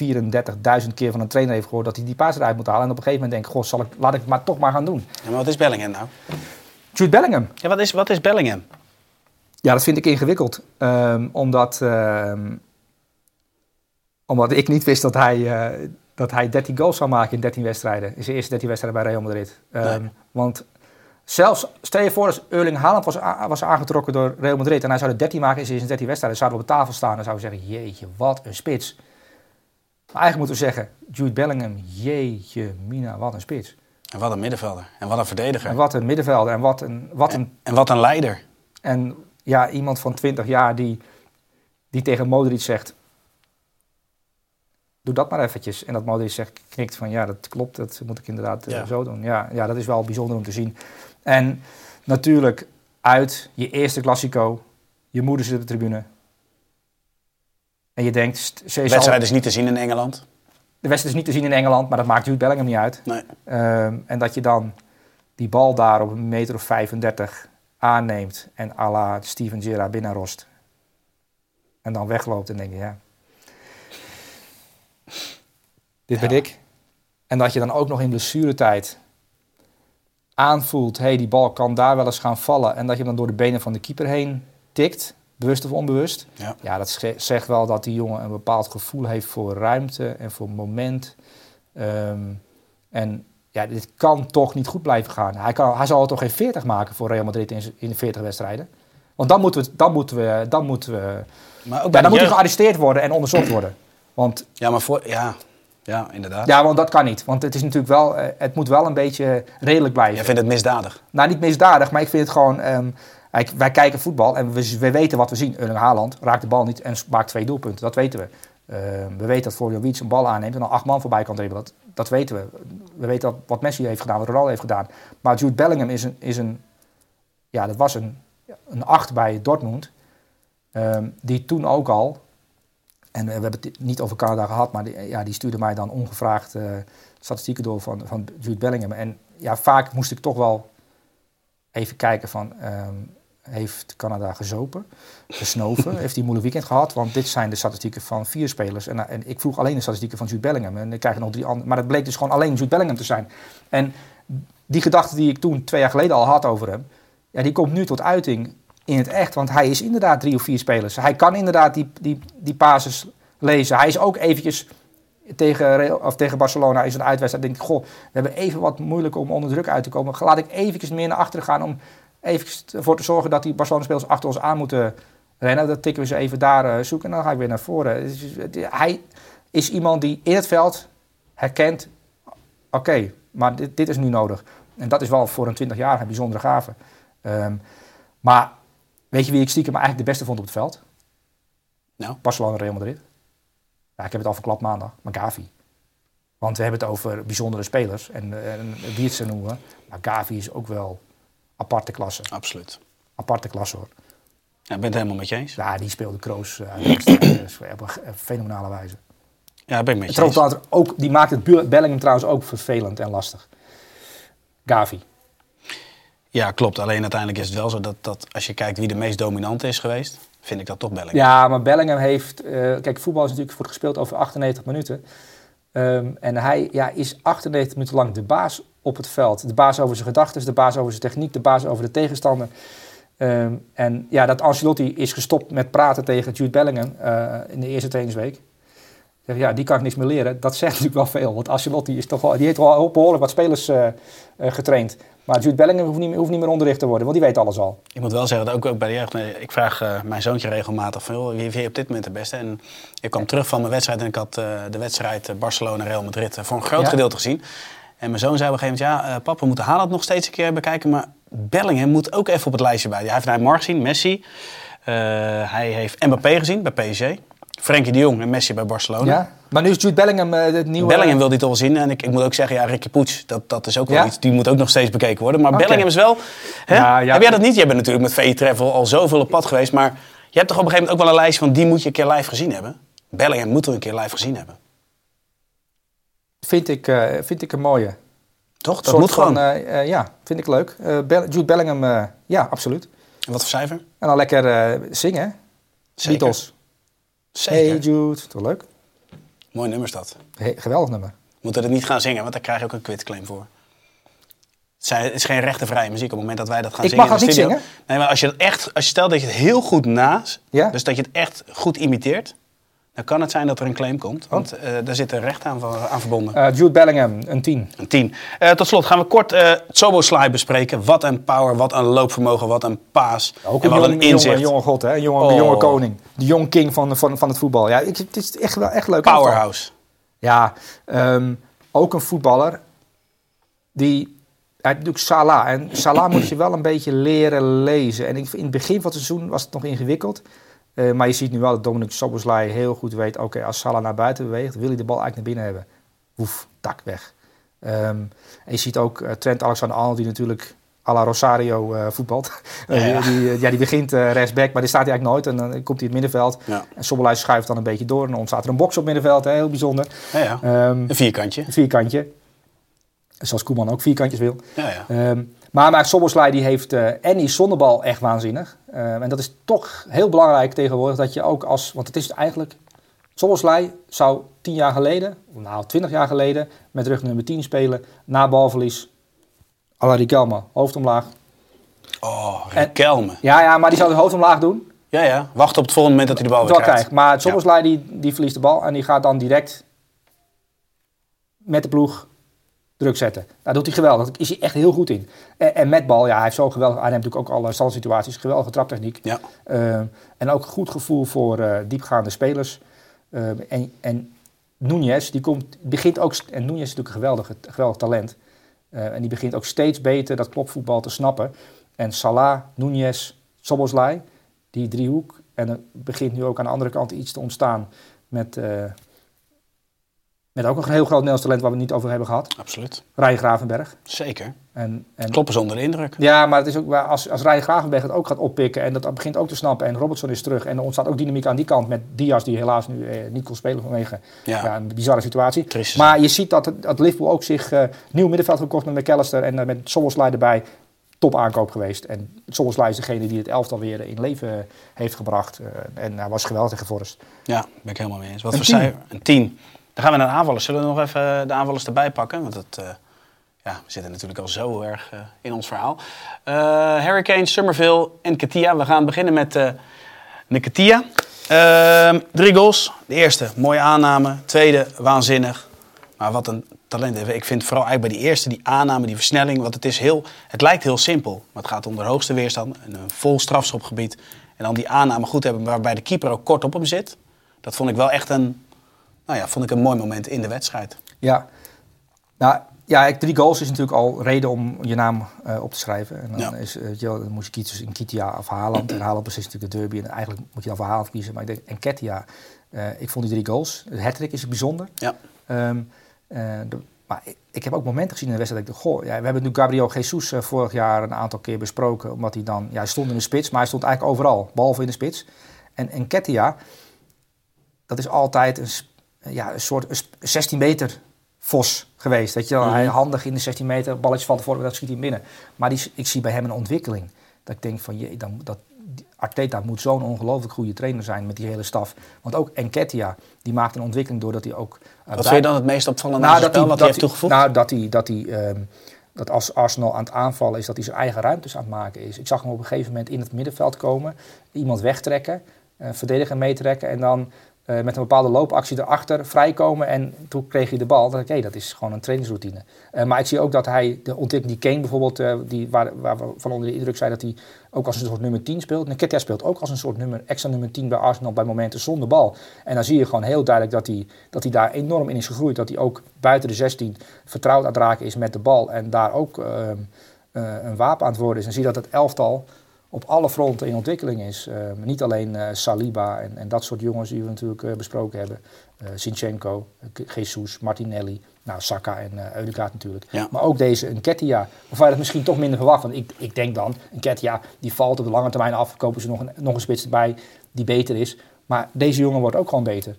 34.000 keer van een trainer heeft gehoord dat hij die paas eruit moet halen. En op een gegeven moment denkt, goh, zal ik, laat ik het maar toch maar gaan doen. Ja, maar wat is Bellingham nou? Jude Bellingham. Ja, wat is, wat is Bellingham? Ja, dat vind ik ingewikkeld. Ehm, omdat, ehm, omdat ik niet wist dat hij, eh, dat hij 13 goals zou maken in 13 wedstrijden. In zijn eerste 13 wedstrijden bij Real Madrid. Ehm, Nee. Want zelfs, stel je voor als Erling Haaland was, was aangetrokken door Real Madrid... en hij zou er 13 maken in zijn 13 wedstrijden... zouden we op de tafel staan en zouden we zeggen... jeetje, wat een spits. Maar eigenlijk moeten we zeggen... Jude Bellingham, jeetje, mina, wat een spits. En wat een middenvelder. En wat een verdediger. En wat een middenvelder en wat een, wat een En wat een leider. En ja, iemand van 20 jaar die, die tegen Modric zegt... Doe dat maar eventjes. En dat Modric zegt, knikt van ja, dat klopt. Dat moet ik inderdaad eh, Ja. zo doen. Ja, ja, dat is wel bijzonder om te zien. En natuurlijk uit je eerste Classico. Je moeder zit op de tribune. En je denkt... De wedstrijd is niet te zien in Engeland. de wedstrijd is niet te zien in Engeland, maar dat maakt Jude Bellingham niet uit. Nee. Ehm, en dat je dan die bal daar op een meter of 35 aanneemt en à la Steven Gerrard binnenrost. En dan wegloopt en denk je, ja. Dit ben Ja. ik. En dat je dan ook nog in blessuretijd aanvoelt, hé, hey, die bal kan daar wel eens gaan vallen. En dat je hem dan door de benen van de keeper heen tikt, bewust of onbewust. Ja. Ja, dat zegt wel dat die jongen een bepaald gevoel heeft voor ruimte en voor moment. Ehm, en ja, dit kan toch niet goed blijven gaan. Hij, kan, hij zal toch geen 40 maken voor Real Madrid in, in de 40 wedstrijden. Want dan moeten we, dan moeten we, dan moeten we, Maar ook ja, dan moet hij gearresteerd worden en onderzocht worden. Want Ja, maar voor... Ja, ja inderdaad. ja, want dat kan niet. Want het is natuurlijk wel, eh, het moet wel een beetje redelijk blijven. Jij vindt het misdadig. Nou, niet misdadig, maar ik vind het gewoon. ehm, wij kijken voetbal en we, we weten wat we zien. Erling Haaland raakt de bal niet en maakt twee doelpunten. Dat weten we. Uh, we weten dat Florian Wiets een bal aanneemt en dan acht man voorbij kan dribbelen. Dat, dat weten we. We weten wat Messi heeft gedaan, wat Ronaldo heeft gedaan. Maar Jude Bellingham is een, is een ja, dat was een, een acht bij Dortmund. Um, die toen ook al, en we hebben het niet over Canada gehad, maar die, ja, die stuurde mij dan ongevraagd uh, statistieken door van, van Jude Bellingham. En ja, vaak moest ik toch wel even kijken van, um, heeft Canada gezopen, gesnoven, heeft hij een moeilijk weekend gehad? Want dit zijn de statistieken van vier spelers. En, en ik vroeg alleen de statistieken van Jude Bellingham. En ik krijg nog drie andere. Maar het bleek dus gewoon alleen Jude Bellingham te zijn. En die gedachte die ik toen twee jaar geleden al had over hem, ja, die komt nu tot uiting in het echt. Want hij is inderdaad drie of vier spelers. Hij kan inderdaad die, die, die basis lezen. Hij is ook eventjes tegen, of tegen Barcelona is een uitwedstrijd. denk ik, goh, we hebben even wat moeilijk om onder druk uit te komen. Laat ik eventjes meer naar achteren gaan om even ervoor te zorgen dat die Barcelona-spelers achter ons aan moeten rennen. Dat tikken we ze even daar uh, zoeken en dan ga ik weer naar voren. Hij is iemand die in het veld herkent, oké, maar dit, dit, is nu nodig. En dat is wel voor een 20-jarige een bijzondere gave. Um, maar weet je wie ik stiekem eigenlijk de beste vond op het veld? Nou? Barcelona Real Madrid. Ja, ik heb het al verklapt maandag, maar Gavi. Want we hebben het over bijzondere spelers en, en wie het ze noemen. Maar Gavi is ook wel aparte klasse. Absoluut. Aparte klasse hoor. Ja, ik ben het helemaal met je eens. Ja, die speelde Kroos uh, op een fenomenale wijze. Ja, ben ik met je eens. Ook, die maakt het Bellingham trouwens ook vervelend en lastig. Gavi. Ja, klopt. Alleen uiteindelijk is het wel zo dat, dat als je kijkt wie de meest dominante is geweest, vind ik dat toch Bellingham. Ja, maar Bellingham heeft... Uh, kijk, voetbal is natuurlijk wordt gespeeld over 98 minuten. Um, en hij ja, is 98 minuten lang de baas op het veld. De baas over zijn gedachten, de baas over zijn techniek, de baas over de tegenstander. Um, en ja, dat Ancelotti is gestopt met praten tegen Jude Bellingham uh, in de eerste trainingsweek. Zeg, ja, die kan ik niks meer leren. Dat zegt natuurlijk wel veel. Want Ancelotti is toch wel, die heeft wel behoorlijk wat spelers uh, uh, getraind. Maar Jude Bellingham hoeft niet, meer, hoeft niet meer onderricht te worden, want die weet alles al. Ik moet wel zeggen, dat ook, ook bij de jeugd, ik vraag uh, mijn zoontje regelmatig van, joh, wie vind je op dit moment de beste? En ik kwam terug van mijn wedstrijd en ik had uh, de wedstrijd Barcelona-Real Madrid voor een groot ja? gedeelte gezien. En mijn zoon zei op een gegeven moment, ja, uh, papa, we moeten Haaland nog steeds een keer bekijken, maar Bellingham moet ook even op het lijstje bij. Hij heeft Neymar gezien, Messi, hij heeft Mbappé gezien bij PSG. Frenkie de Jong en Messi bij Barcelona. Ja, maar nu is Jude Bellingham uh, het nieuwe... Bellingham wil dit al zien. En ik, ik moet ook zeggen, ja, Ricky Poets, dat, dat is ook wel ja? iets. Die moet ook nog steeds bekeken worden. Maar okay. Bellingham is wel... Hè? Ja, ja. Heb jij dat niet? Jij bent natuurlijk met VE Travel al zoveel op pad geweest. Maar je hebt toch op een gegeven moment ook wel een lijst van... die moet je een keer live gezien hebben. Bellingham moet er een keer live gezien hebben. Vind ik, uh, vind ik een mooie. Toch? Dat moet gewoon. Van, uh, ja, vind ik leuk. Be Jude Bellingham, ja, absoluut. En wat voor cijfer? En dan lekker zingen. Zeker. Beatles. Zeker. Hey Jude, toch leuk? Mooi nummer is dat. Hey, geweldig nummer. We moeten het niet gaan zingen, want daar krijg je ook een quitclaim voor. Het is geen rechtenvrije muziek op het moment dat wij dat gaan ik zingen. Ik mag het niet zingen? Nee, maar als je, het echt, als je stelt dat je het heel goed naast, ja? dus dat je het echt goed imiteert, dan kan het zijn dat er een claim komt. Want oh. uh, daar zit een recht aan, aan verbonden. Uh, Jude Bellingham, een 10. Een 10. Uh, tot slot gaan we kort uh, Soboslai bespreken. Wat een power, wat een loopvermogen, wat een paas. Ja, ook en een wat jong, een inzicht. Jonge, jonge god, hè? Een jonge, oh. jonge koning. De jong king van, van, van het voetbal. Ja, ik, het is echt, wel, echt leuk. Powerhouse. Ja, um, ook een voetballer die... Hij natuurlijk Salah. En Salah moet je wel een beetje leren lezen. En ik, in het begin van het seizoen was het nog ingewikkeld. Uh, maar je ziet nu wel dat Dominic Soboslai heel goed weet... oké, okay, als Salah naar buiten beweegt, wil hij de bal eigenlijk naar binnen hebben. Woef, tak, weg. Um, en je ziet ook uh, Trent Alexander-Arnold... die natuurlijk à la Rosario uh, voetbalt. Ja, ja. die, ja, die begint rechtsback, maar die staat hij eigenlijk nooit. En dan komt hij het middenveld. Ja. En Soboslai schuift dan een beetje door. En dan ontstaat er een box op middenveld, hè, heel bijzonder. Ja, um, een vierkantje. Een vierkantje. Zoals Koeman ook vierkantjes wil. Ja, ja. Um, maar, Soboslai die heeft uh, en die zonnebal echt waanzinnig. Uh, en dat is toch heel belangrijk tegenwoordig dat je ook als... Want het is eigenlijk... Soboslai zou tien jaar geleden, nou twintig jaar geleden... met rug nummer 10 spelen, na balverlies. à la Riquelme, hoofd omlaag. Oh, Riquelme. En, ja, ja, maar die zou het hoofd omlaag doen. Ja, ja. Wacht op het volgende moment dat hij de bal weer krijgt. krijgt. Maar Soboslai ja. die, die verliest de bal en die gaat dan direct met de ploeg druk zetten. Daar doet hij geweldig. Daar is hij echt heel goed in. En, en met bal, ja, hij heeft zo geweldig. Hij neemt natuurlijk ook alle standsituaties. Geweldige traptechniek. Ja. Uh, en ook goed gevoel voor uh, diepgaande spelers. Uh, en, en Nunez, die komt, begint ook. En Nunez is natuurlijk een geweldig, geweldig talent. en die begint ook steeds beter dat klopvoetbal te snappen. En Salah, Nunez, Soboslai, die driehoek. En er begint nu ook aan de andere kant iets te ontstaan met, met ook een heel groot Nederlands talent waar we het niet over hebben gehad. Absoluut. Ryan Gravenberg. Zeker. En, en, Kloppen zonder indruk. Ja, maar het is ook, als, als Ryan Gravenberg het ook gaat oppikken en dat begint ook te snappen en Robertson is terug en er ontstaat ook dynamiek aan die kant met Diaz die helaas nu eh, niet kon spelen vanwege ja. een bizarre situatie. Maar je ziet dat, dat Liverpool ook zich uh, nieuw middenveld gekocht met McAllister en uh, met Soboslai erbij top aankoop geweest. En Soboslai is degene die het elftal weer in leven heeft gebracht en hij was geweldig tegen Forrest. Ja, ben ik helemaal mee eens. Wat een voor cijfer? Een 10. Dan gaan we naar de aanvallers. Zullen we nog even de aanvallers erbij pakken? Want het ja, we zitten natuurlijk al zo erg uh, in ons verhaal. Uh, Harry Kane, en Katia. We gaan beginnen met uh, de Katia. Ehm, drie goals. De eerste, mooie aanname. Tweede, waanzinnig. Maar wat een talent. Ik vind vooral eigenlijk bij die eerste, die aanname, die versnelling. Want het, is heel, het lijkt heel simpel. Maar het gaat om de hoogste weerstand. Een vol strafschopgebied. En dan die aanname goed hebben waarbij de keeper ook kort op hem zit. Dat vond ik wel echt een, nou ja, vond ik een mooi moment in de wedstrijd. Ja, nou, ja, drie goals is natuurlijk al reden om je naam uh, op te schrijven. En dan, ja. is, uh, je, dan moet je kiezen tussen Kitia of Haaland. En Haaland is natuurlijk de derby. En eigenlijk moet je dan voor Haaland kiezen. Maar ik denk, en Ketia, uh, ik vond die drie goals. De hat is bijzonder. Ja. Um, de, maar ik, ik, heb ook momenten gezien in de wedstrijd dat ik dacht, goh, ja, we hebben nu Gabriel Jesus vorig jaar een aantal keer besproken. Omdat hij dan, ja, hij stond in de spits, maar hij stond eigenlijk overal, behalve in de spits. En, en Ketia, dat is altijd een, ja, een soort een 16 meter Vos geweest. Dat je hij mhm. handig in de 16 meter, balletje van tevoren, dat schiet hij binnen. Maar die, ik zie bij hem een ontwikkeling. Dat ik denk van, je, dan, dat, Arteta moet zo'n ongelooflijk goede trainer zijn met die hele staf. Want ook Enketia, die maakt een ontwikkeling doordat hij ook... Uh, wat vind je dan het meest opvallende nou, dat spel, hij, wat hij heeft toegevoegd? Nou, dat hij, dat hij um, dat als Arsenal aan het aanvallen is, dat hij zijn eigen ruimtes aan het maken is. Ik zag hem op een gegeven moment in het middenveld komen, iemand wegtrekken, uh, verdediger meetrekken en dan uh, met een bepaalde loopactie erachter vrijkomen en toen kreeg hij de bal. Ik, hey, dat is gewoon een trainingsroutine. Uh, maar ik zie ook dat hij, de ontwikkeling die Kane bijvoorbeeld, uh, die, waar, waar we van onder de indruk zijn dat hij ook als een soort nummer 10 speelt. Nketiah speelt ook als een soort nummer, extra nummer 10 bij Arsenal bij momenten zonder bal. En dan zie je gewoon heel duidelijk dat hij, dat hij daar enorm in is gegroeid. Dat hij ook buiten de 16 vertrouwd aan het raken is met de bal en daar ook ehm, een wapen aan het worden is. En zie dat het elftal op alle fronten in ontwikkeling is. Uh, niet alleen uh, Saliba en, en, dat soort jongens die we natuurlijk uh, besproken hebben. Sinchenko, Jesus, Martinelli, nou, Saka en uh, Eudegaard natuurlijk. Ja. Maar ook deze Nketiah, waarvan je dat misschien toch minder verwacht. Want ik, ik denk dan, Nketiah die valt op de lange termijn af. Kopen ze nog een, nog een spits erbij die beter is. Maar deze jongen wordt ook gewoon beter.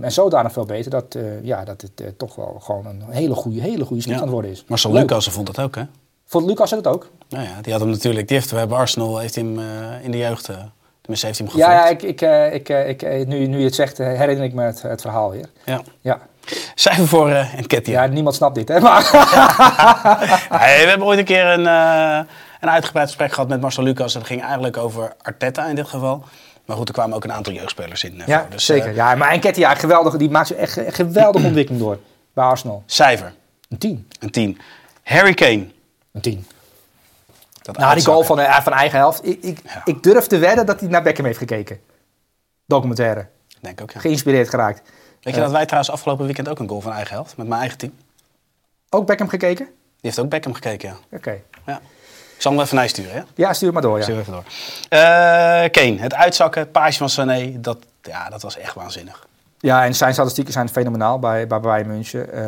en zodanig veel beter dat, ja, dat het toch wel gewoon een hele goede, hele goede spits ja. aan het worden is. Marcel Lucas vond dat ook, hè? Vond Lucas het ook? Nou ja, die had hem natuurlijk. Die heeft, we hebben Arsenal heeft hem uh, in de jeugd. Uh, tenminste, heeft hij hem gevolgd. Ja, ik, ik, uh, ik, ik, nu, nu je het zegt, herinner ik me het, het verhaal weer. Ja. ja. Cijfer voor uh, Enketia. Ja, niemand snapt dit, hè? Maar nee, we hebben ooit een keer een, een uitgebreid gesprek gehad met Marcel Lucas. En dat ging eigenlijk over Arteta in dit geval. Maar goed, er kwamen ook een aantal jeugdspelers in. ja, dus, zeker. ja, maar Enketia, geweldig, die maakt echt een geweldige ontwikkeling door bij Arsenal. Cijfer? Een 10. Een 10. Harry Kane? Een 10. Dat nou, die goal van, uh, van eigen helft. Ik, ik, ik, durf te wedden dat hij naar Beckham heeft gekeken. Documentaire. Denk ook, ja. Geïnspireerd geraakt. Weet je dat wij trouwens afgelopen weekend ook een goal van eigen helft met mijn eigen team? Ook Beckham gekeken? Die heeft ook Beckham gekeken, ja. Oké. Okay. Ja. Ik zal hem even naar je sturen, hè? Ja, stuur maar door, ja. Stuur even door. Uh, Kane, het uitzakken, paasje van Sané, dat, ja, dat was echt waanzinnig. Ja, en zijn statistieken zijn fenomenaal bij, bij Bayern München. Uh,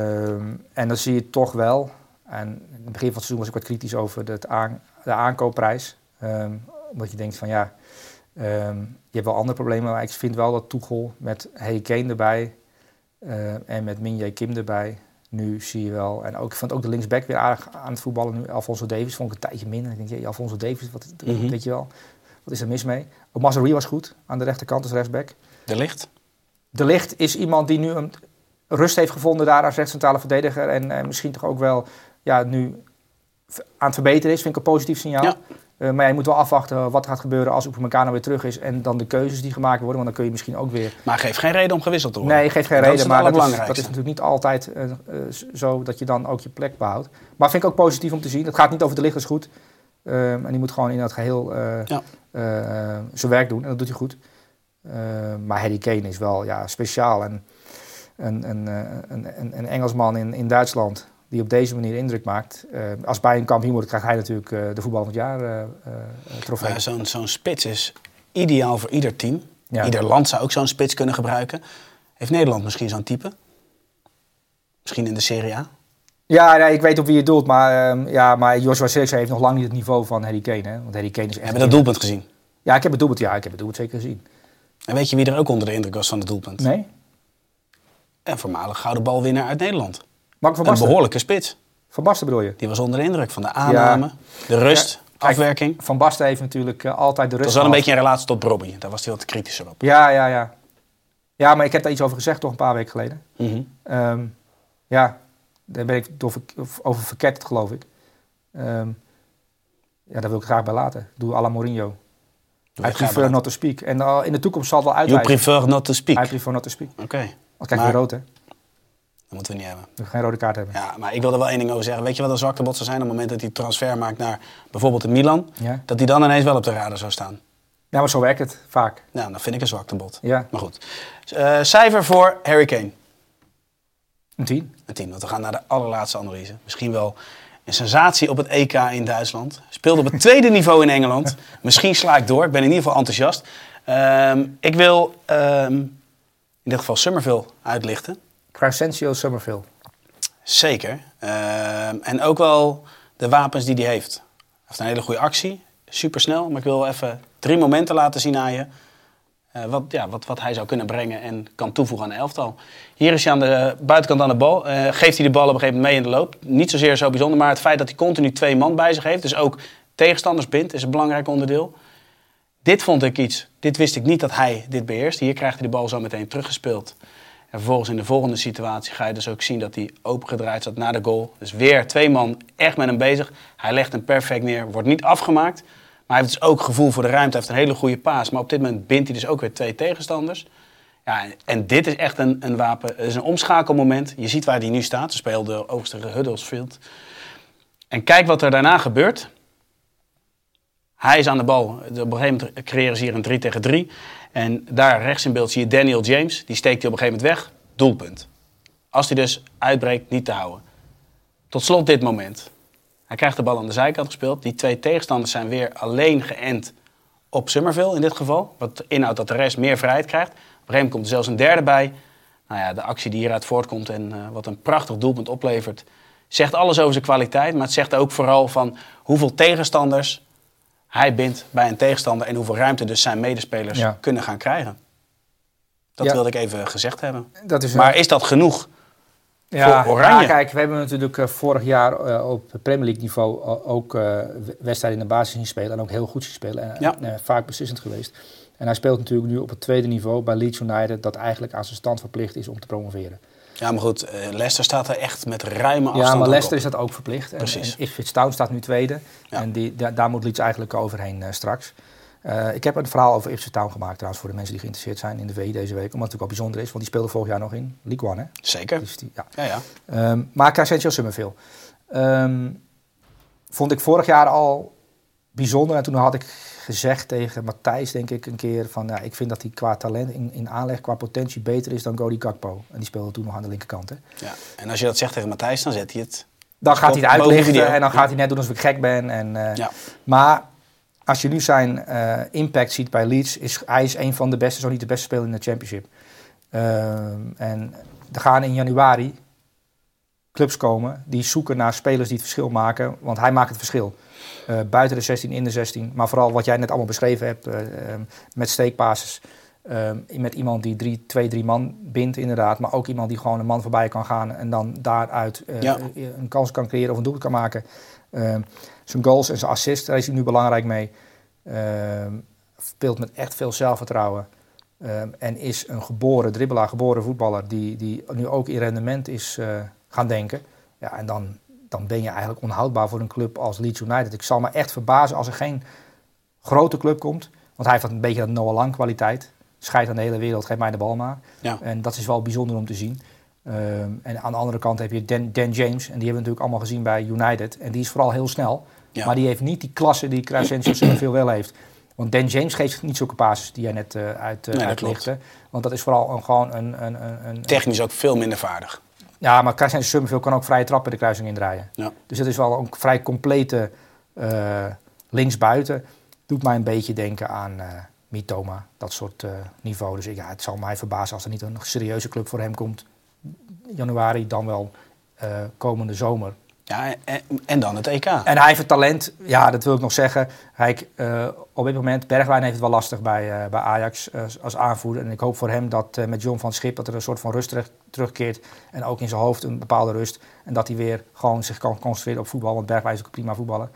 en dan zie je toch wel, en in het begin van het seizoen was ik wat kritisch over aan, de aankoopprijs. Um, omdat je denkt van ja, um, je hebt wel andere problemen. Maar ik vind wel dat Toegel met Hey Kane erbij uh, en met Minje Kim erbij. Nu zie je wel. En ook, ik vond ook de linksback weer aardig aan het voetballen nu. Alfonso Davis vond ik een tijdje minder. Ik denk, je, Alfonso Davis, wat, mm -hmm. weet je wel. Wat is er mis mee? Ook Mazari was goed aan de rechterkant als rechtsback. De Licht? De Licht is iemand die nu een rust heeft gevonden daar als rechtscentrale verdediger. En, en misschien toch ook wel ja, nu aan het verbeteren is, vind ik een positief signaal. Ja. Uh, maar je moet wel afwachten wat gaat gebeuren als Upamecano weer terug is en dan de keuzes die gemaakt worden, want dan kun je misschien ook weer... Maar geeft geen reden om gewisseld te worden. Nee, geeft geen reden, maar dat is, dat is, natuurlijk niet altijd uh, uh, zo dat je dan ook je plek behoudt. Maar vind ik ook positief om te zien. Het gaat niet over de lichters goed. Ehm, en die moet gewoon in dat geheel ja. zijn werk doen en dat doet hij goed. Ehm, maar Harry Kane is wel ja, speciaal en een, een, een, een, een Engelsman in, in Duitsland die op deze manier indruk maakt. Uh, als bij een kampioen wordt, krijgt hij natuurlijk uh, de voetbal van het jaar uh, trofee. Ja, zo'n zo'n spits is ideaal voor ieder team. Ieder land zou ook zo'n spits kunnen gebruiken. Heeft Nederland misschien zo'n type? Misschien in de Serie A? Ja, nee, ik weet op wie je doelt, maar, uh, ja, maar Joshua Zirkzee heeft nog lang niet het niveau van Harry Kane. Hè? Want Harry Kane is echt... Heb je dat doelpunt gezien? Ja, ik heb het doelpunt, ja, ik heb het doelpunt zeker gezien. En weet je wie er ook onder de indruk was van het doelpunt? Nee. Een voormalig gouden balwinnaar uit Nederland. Mark van Basten. Een behoorlijke spits. Van Basten bedoel je? Die was onder de indruk van de aanname, de rust, afwerking. Van Basten heeft natuurlijk uh, altijd de rust. Dat was wel een beetje in relatie tot Brobby. Daar was hij wat kritischer op. Ja, ja, ja. Ja, maar ik heb daar iets over gezegd toch een paar weken geleden. Mm -hmm. ja, daar ben ik over verketterd, geloof ik. Um, ja, daar wil ik graag bij laten. Doe à la Mourinho. I prefer not to speak. En uh, in de toekomst zal het wel uitwijzen. You prefer not to speak? I prefer not to speak. Oké. Okay. Dan krijg je rood, hè? Dat moeten we niet hebben. We geen rode kaart hebben. Ja, maar ik wil er wel één ding over zeggen. Weet je wat een zwaktebot zou zijn op het moment dat hij transfer maakt naar bijvoorbeeld de Milan? Ja. Dat hij dan ineens wel op de radar zou staan. Ja, maar zo werkt het vaak. Nou, dan vind ik een zwaktebod. Ja. Maar goed. Uh, cijfer voor Harry Kane? Een 10. Een 10, want we gaan naar de allerlaatste analyse. Misschien wel een sensatie op het EK in Duitsland. Speelde op het tweede niveau in Engeland. Misschien sla ik door. Ik ben in ieder geval enthousiast. Um, ik wil um, in dit geval Summerville uitlichten. Crescencio Summerville. Zeker. Um, en ook wel de wapens die hij heeft. Hij heeft een hele goede actie. Super snel. Maar ik wil even drie momenten laten zien aan je. Uh, wat, ja, wat, wat hij zou kunnen brengen en kan toevoegen aan de elftal. Hier is hij aan de buitenkant aan de bal. Uh, geeft hij de bal op een gegeven moment mee in de loop. Niet zozeer zo bijzonder, maar het feit dat hij continu twee man bij zich heeft. Dus ook tegenstanders bindt, is een belangrijk onderdeel. Dit vond ik iets. Dit wist ik niet dat hij dit beheerst. Hier krijgt hij de bal zo meteen teruggespeeld. En vervolgens in de volgende situatie ga je dus ook zien dat hij opengedraaid zat naar de goal. Dus weer twee man echt met hem bezig. Hij legt hem perfect neer, wordt niet afgemaakt. Maar hij heeft dus ook gevoel voor de ruimte. Hij heeft een hele goede paas. Maar op dit moment bindt hij dus ook weer twee tegenstanders. Ja, en dit is echt een, een wapen. Het is een omschakelmoment. Je ziet waar hij nu staat. Ze speelde overigens tegen Huddersfield. En kijk wat er daarna gebeurt. Hij is aan de bal. Op een gegeven moment creëren ze hier een 3 tegen 3. En daar rechts in beeld zie je Daniel James. Die steekt hij op een gegeven moment weg. Doelpunt. Als hij dus uitbreekt, niet te houden. Tot slot dit moment. Hij krijgt de bal aan de zijkant gespeeld. Die twee tegenstanders zijn weer alleen geënt op Summerville in dit geval. Wat inhoudt dat de rest meer vrijheid krijgt. Op een komt er zelfs een derde bij. Nou ja, de actie die hieruit voortkomt en uh, wat een prachtig doelpunt oplevert... zegt alles over zijn kwaliteit. Maar het zegt ook vooral van hoeveel tegenstanders hij bindt bij een tegenstander... en hoeveel ruimte dus zijn medespelers Ja. kunnen gaan krijgen. Dat Ja. wilde ik even gezegd hebben. Dat is Maar is dat genoeg? Ja, voor Oranje. ja, kijk, we hebben natuurlijk eh, vorig jaar eh, op Premier League niveau o- ook eh, w- wedstrijden in de basis zien spelen. En ook heel goed zien spelen. En Ja. en, eh, vaak beslissend geweest. En hij speelt natuurlijk nu op het tweede niveau bij Leeds United. Dat eigenlijk aan zijn stand verplicht is om te promoveren. Ja, maar goed, eh, Leicester staat er echt met ruime afstand Ja, maar Leicester is dat ook verplicht. En, Precies. en Ipswich Town staat nu tweede. Ja. En die, da- daar moet Leeds eigenlijk overheen eh, straks. Eh, ik heb een verhaal over Ipswich Town gemaakt trouwens voor de mensen die geïnteresseerd zijn in de VI deze week. Omdat het natuurlijk wel bijzonder is, want die speelde vorig jaar nog in League One. Hè? Zeker. Dus die, ja. Ja, ja. Ehm, maar Crescencio Summerville. Ehm, vond ik vorig jaar al bijzonder. En toen had ik gezegd tegen Matthijs, denk ik, een keer van... Ja, ik vind dat hij qua talent in, in aanleg, qua potentie beter is dan Cody Gakpo. En die speelde toen nog aan de linkerkant. Hè. ja. En als je dat zegt tegen Matthijs, dan zet hij het. Dan gaat hij het uitlichten en dan gaat hij net doen alsof ik gek ben. En, eh, Ja. Maar als je nu zijn eh, impact ziet bij Leeds, is hij is een van de beste, zo niet de beste speler in de championship. Ehm, en er gaan in januari clubs komen die zoeken naar spelers die het verschil maken, want hij maakt het verschil. Eh, buiten de 16, in de 16, maar vooral wat jij net allemaal beschreven hebt, eh, ehm, met steekpases. Ehm, met iemand die drie, twee, drie man bindt, inderdaad. Maar ook iemand die gewoon een man voorbij kan gaan en dan daaruit eh, Ja. een kans kan creëren of een doel kan maken. Ehm, zijn goals en zijn assists, daar is hij nu belangrijk mee. Speelt met echt veel zelfvertrouwen. En is een geboren dribbelaar, geboren voetballer, die, die nu ook in rendement is gaan denken. Ja, en dan, dan ben je eigenlijk onhoudbaar voor een club als Leeds United. Ik zal me echt verbazen als er geen grote club komt. Want hij heeft een beetje dat Noah Lang kwaliteit. Scheidt aan de hele wereld, geef mij de bal maar. Ja. En dat is wel bijzonder om te zien. Ehm, en aan de andere kant heb je Dan, Dan James. En die hebben we natuurlijk allemaal gezien bij United. En die is vooral heel snel. Ja. Maar die heeft niet die klasse die Crescencio Summerville wel heeft. Want Dan James geeft niet zulke passes die jij net eh uit, eh Nee, uitlichtte. Want dat is vooral een, gewoon een, een, een, een Technisch ook veel minder vaardig. Ja, maar Crescencio Summerville kan ook vrije trappen de kruising indraaien. Ja. Dus het is wel een vrij complete uh, linksbuiten. Doet mij een beetje denken aan uh, Mitoma, dat soort uh, niveau. Dus ik, ja, het zal mij verbazen als er niet een serieuze club voor hem komt. Januari, dan wel komende zomer. Ja, en, en, dan het EK. En hij heeft het talent, ja, dat wil ik nog zeggen. Hij, uh, op dit moment, Bergwijn heeft het wel lastig bij, uh, bij Ajax uh, als aanvoerder. En ik hoop voor hem dat met John van Schip dat er een soort van rust terug, terugkeert. En ook in zijn hoofd een bepaalde rust. En dat hij weer gewoon zich kan concentreren op voetbal. Want Bergwijn is ook prima voetballer.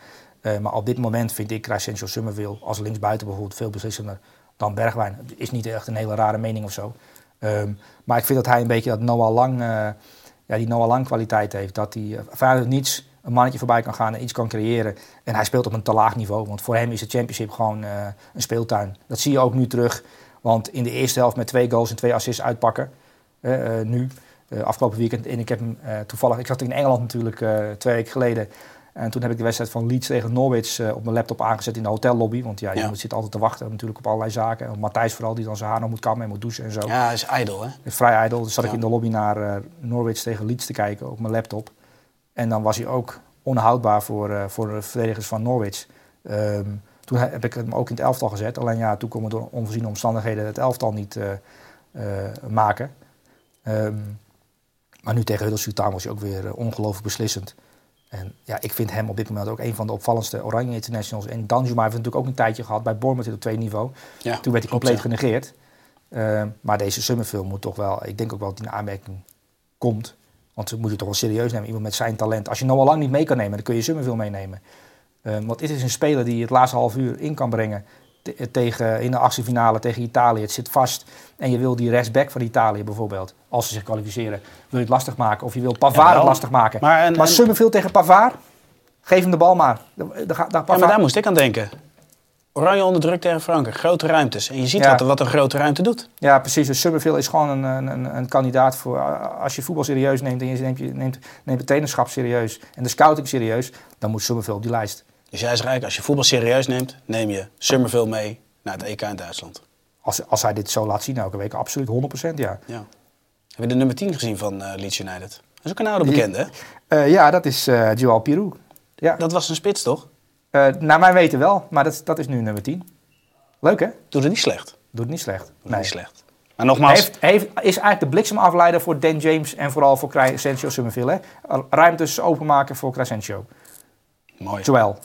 maar op dit moment vind ik Crescencio Summerville als linksbuiten bijvoorbeeld veel beslissender dan Bergwijn. Is niet echt een hele rare mening of zo. Um, maar ik vind dat hij een beetje dat Noah Lang ja, die Noah Lang kwaliteit heeft. Dat hij vanuit niets een mannetje voorbij kan gaan en iets kan creëren. En hij speelt op een te laag niveau. Want voor hem is de championship gewoon een speeltuin. Dat zie je ook nu terug. Want in de eerste helft met twee goals en twee assists uitpakken. Uh, nu, afgelopen weekend. En ik heb hem toevallig... Ik zat in Engeland natuurlijk twee weken geleden. En toen heb ik de wedstrijd van Leeds tegen Norwich op mijn laptop aangezet in de hotellobby. Want ja, je zit altijd te wachten natuurlijk op allerlei zaken. En Matthijs vooral, die dan zijn haar nog moet kammen en moet douchen en zo. Ja, hij is idol hè? Is vrij idol. Dus zat ja. ik in de lobby naar Norwich tegen Leeds te kijken op mijn laptop. En dan was hij ook onhoudbaar voor, uh, voor de verdedigers van Norwich. Um, toen heb ik hem ook in het elftal gezet. Alleen ja, toen konden we door onvoorziene omstandigheden het elftal niet maken. Um, maar nu tegen Huddersfield was hij ook weer ongelooflijk beslissend. En ja, ik vind hem op dit moment ook een van de opvallendste Oranje Internationals. En Danjuma heeft natuurlijk ook een tijdje gehad bij Bournemouth op twee niveau. Ja, toen werd hij compleet ja. genegeerd. Uh, maar deze Summerfield moet toch wel, ik denk ook wel dat hij in aanmerking komt. Want ze moeten toch wel serieus nemen, iemand met zijn talent. Als je nou al lang niet mee kan nemen, dan kun je Summerville meenemen. Uh, want dit is een speler die het laatste half uur in kan brengen te tegen, in de achtste finale tegen Italië. Het zit vast en je wil die rechtsback van Italië bijvoorbeeld, als ze zich kwalificeren, wil je het lastig maken. Of je wil Pavard ja, lastig maken. Maar, en, maar Summerfield tegen Pavard, geef hem de bal maar. De, de, de, ja, maar daar moest ik aan denken. Oranje onder druk tegen Frankrijk, grote ruimtes. En je ziet ja. wat, wat een grote ruimte doet. Ja, precies. Dus Summerville is gewoon een, een, een, kandidaat voor... Als je voetbal serieus neemt en je neemt, neemt, neemt het trainerschap serieus... en de scouting serieus, dan moet Summerville op die lijst. Dus jij is rijk, als je voetbal serieus neemt... neem je Summerville mee naar het EK in Duitsland. Als, als hij dit zo laat zien elke week, absoluut 100% ja. ja. Heb je de nummer 10 gezien van uh, Leeds United? Dat is ook een oude bekende, hè? Uh, ja, dat is uh, Joao Pirou. Ja. Dat was een spits, toch? Uh, naar mijn weten wel, maar dat, dat is nu nummer 10. Leuk hè? Doet het niet slecht. Doet het niet slecht. Doet nee. niet slecht. Maar nogmaals... Heeft, heeft, is eigenlijk de bliksemafleider voor Dan James en vooral voor Crescencio Summerville. Hè? Ruimtes openmaken voor Crescencio. Mooi. Joel.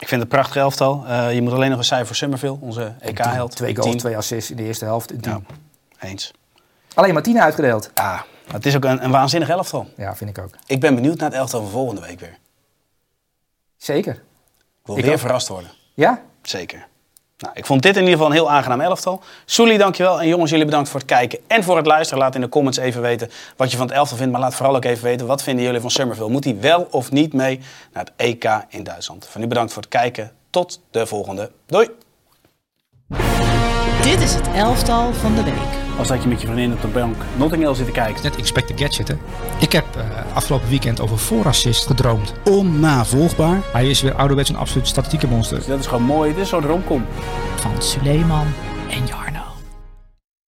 Ik vind het een prachtig elftal. Uh, je moet alleen nog een cijfer voor Summerville, onze EK-held. Twee goals, twee assists in de eerste helft. Ja, eens. Alleen maar tien uitgedeeld. Ja, het is ook een, een waanzinnig elftal. Ja, vind ik ook. Ik ben benieuwd naar het elftal van volgende week weer. Zeker. Ik wil ik weer ook. verrast worden. Ja? Zeker. Nou, ik vond dit in ieder geval een heel aangenaam elftal. Soelie, dankjewel. En jongens, jullie bedankt voor het kijken en voor het luisteren. Laat in de comments even weten wat je van het elftal vindt. Maar laat vooral ook even weten, wat vinden jullie van Summerville? Moet hij wel of niet mee naar het EK in Duitsland? Van u bedankt voor het kijken. Tot de volgende. Doei! Dit is het elftal van de week. Als dat je met je vriendin op de bank Notting Hill zit te kijken. Net Inspector Gadget, hè? Ik heb uh, afgelopen weekend over voorassist gedroomd. Onnavolgbaar. Hij is weer ouderwets een absoluut statistieke monster. Dus dat is gewoon mooi. Dit is zo'n romcom. Van Suleiman en Jarno.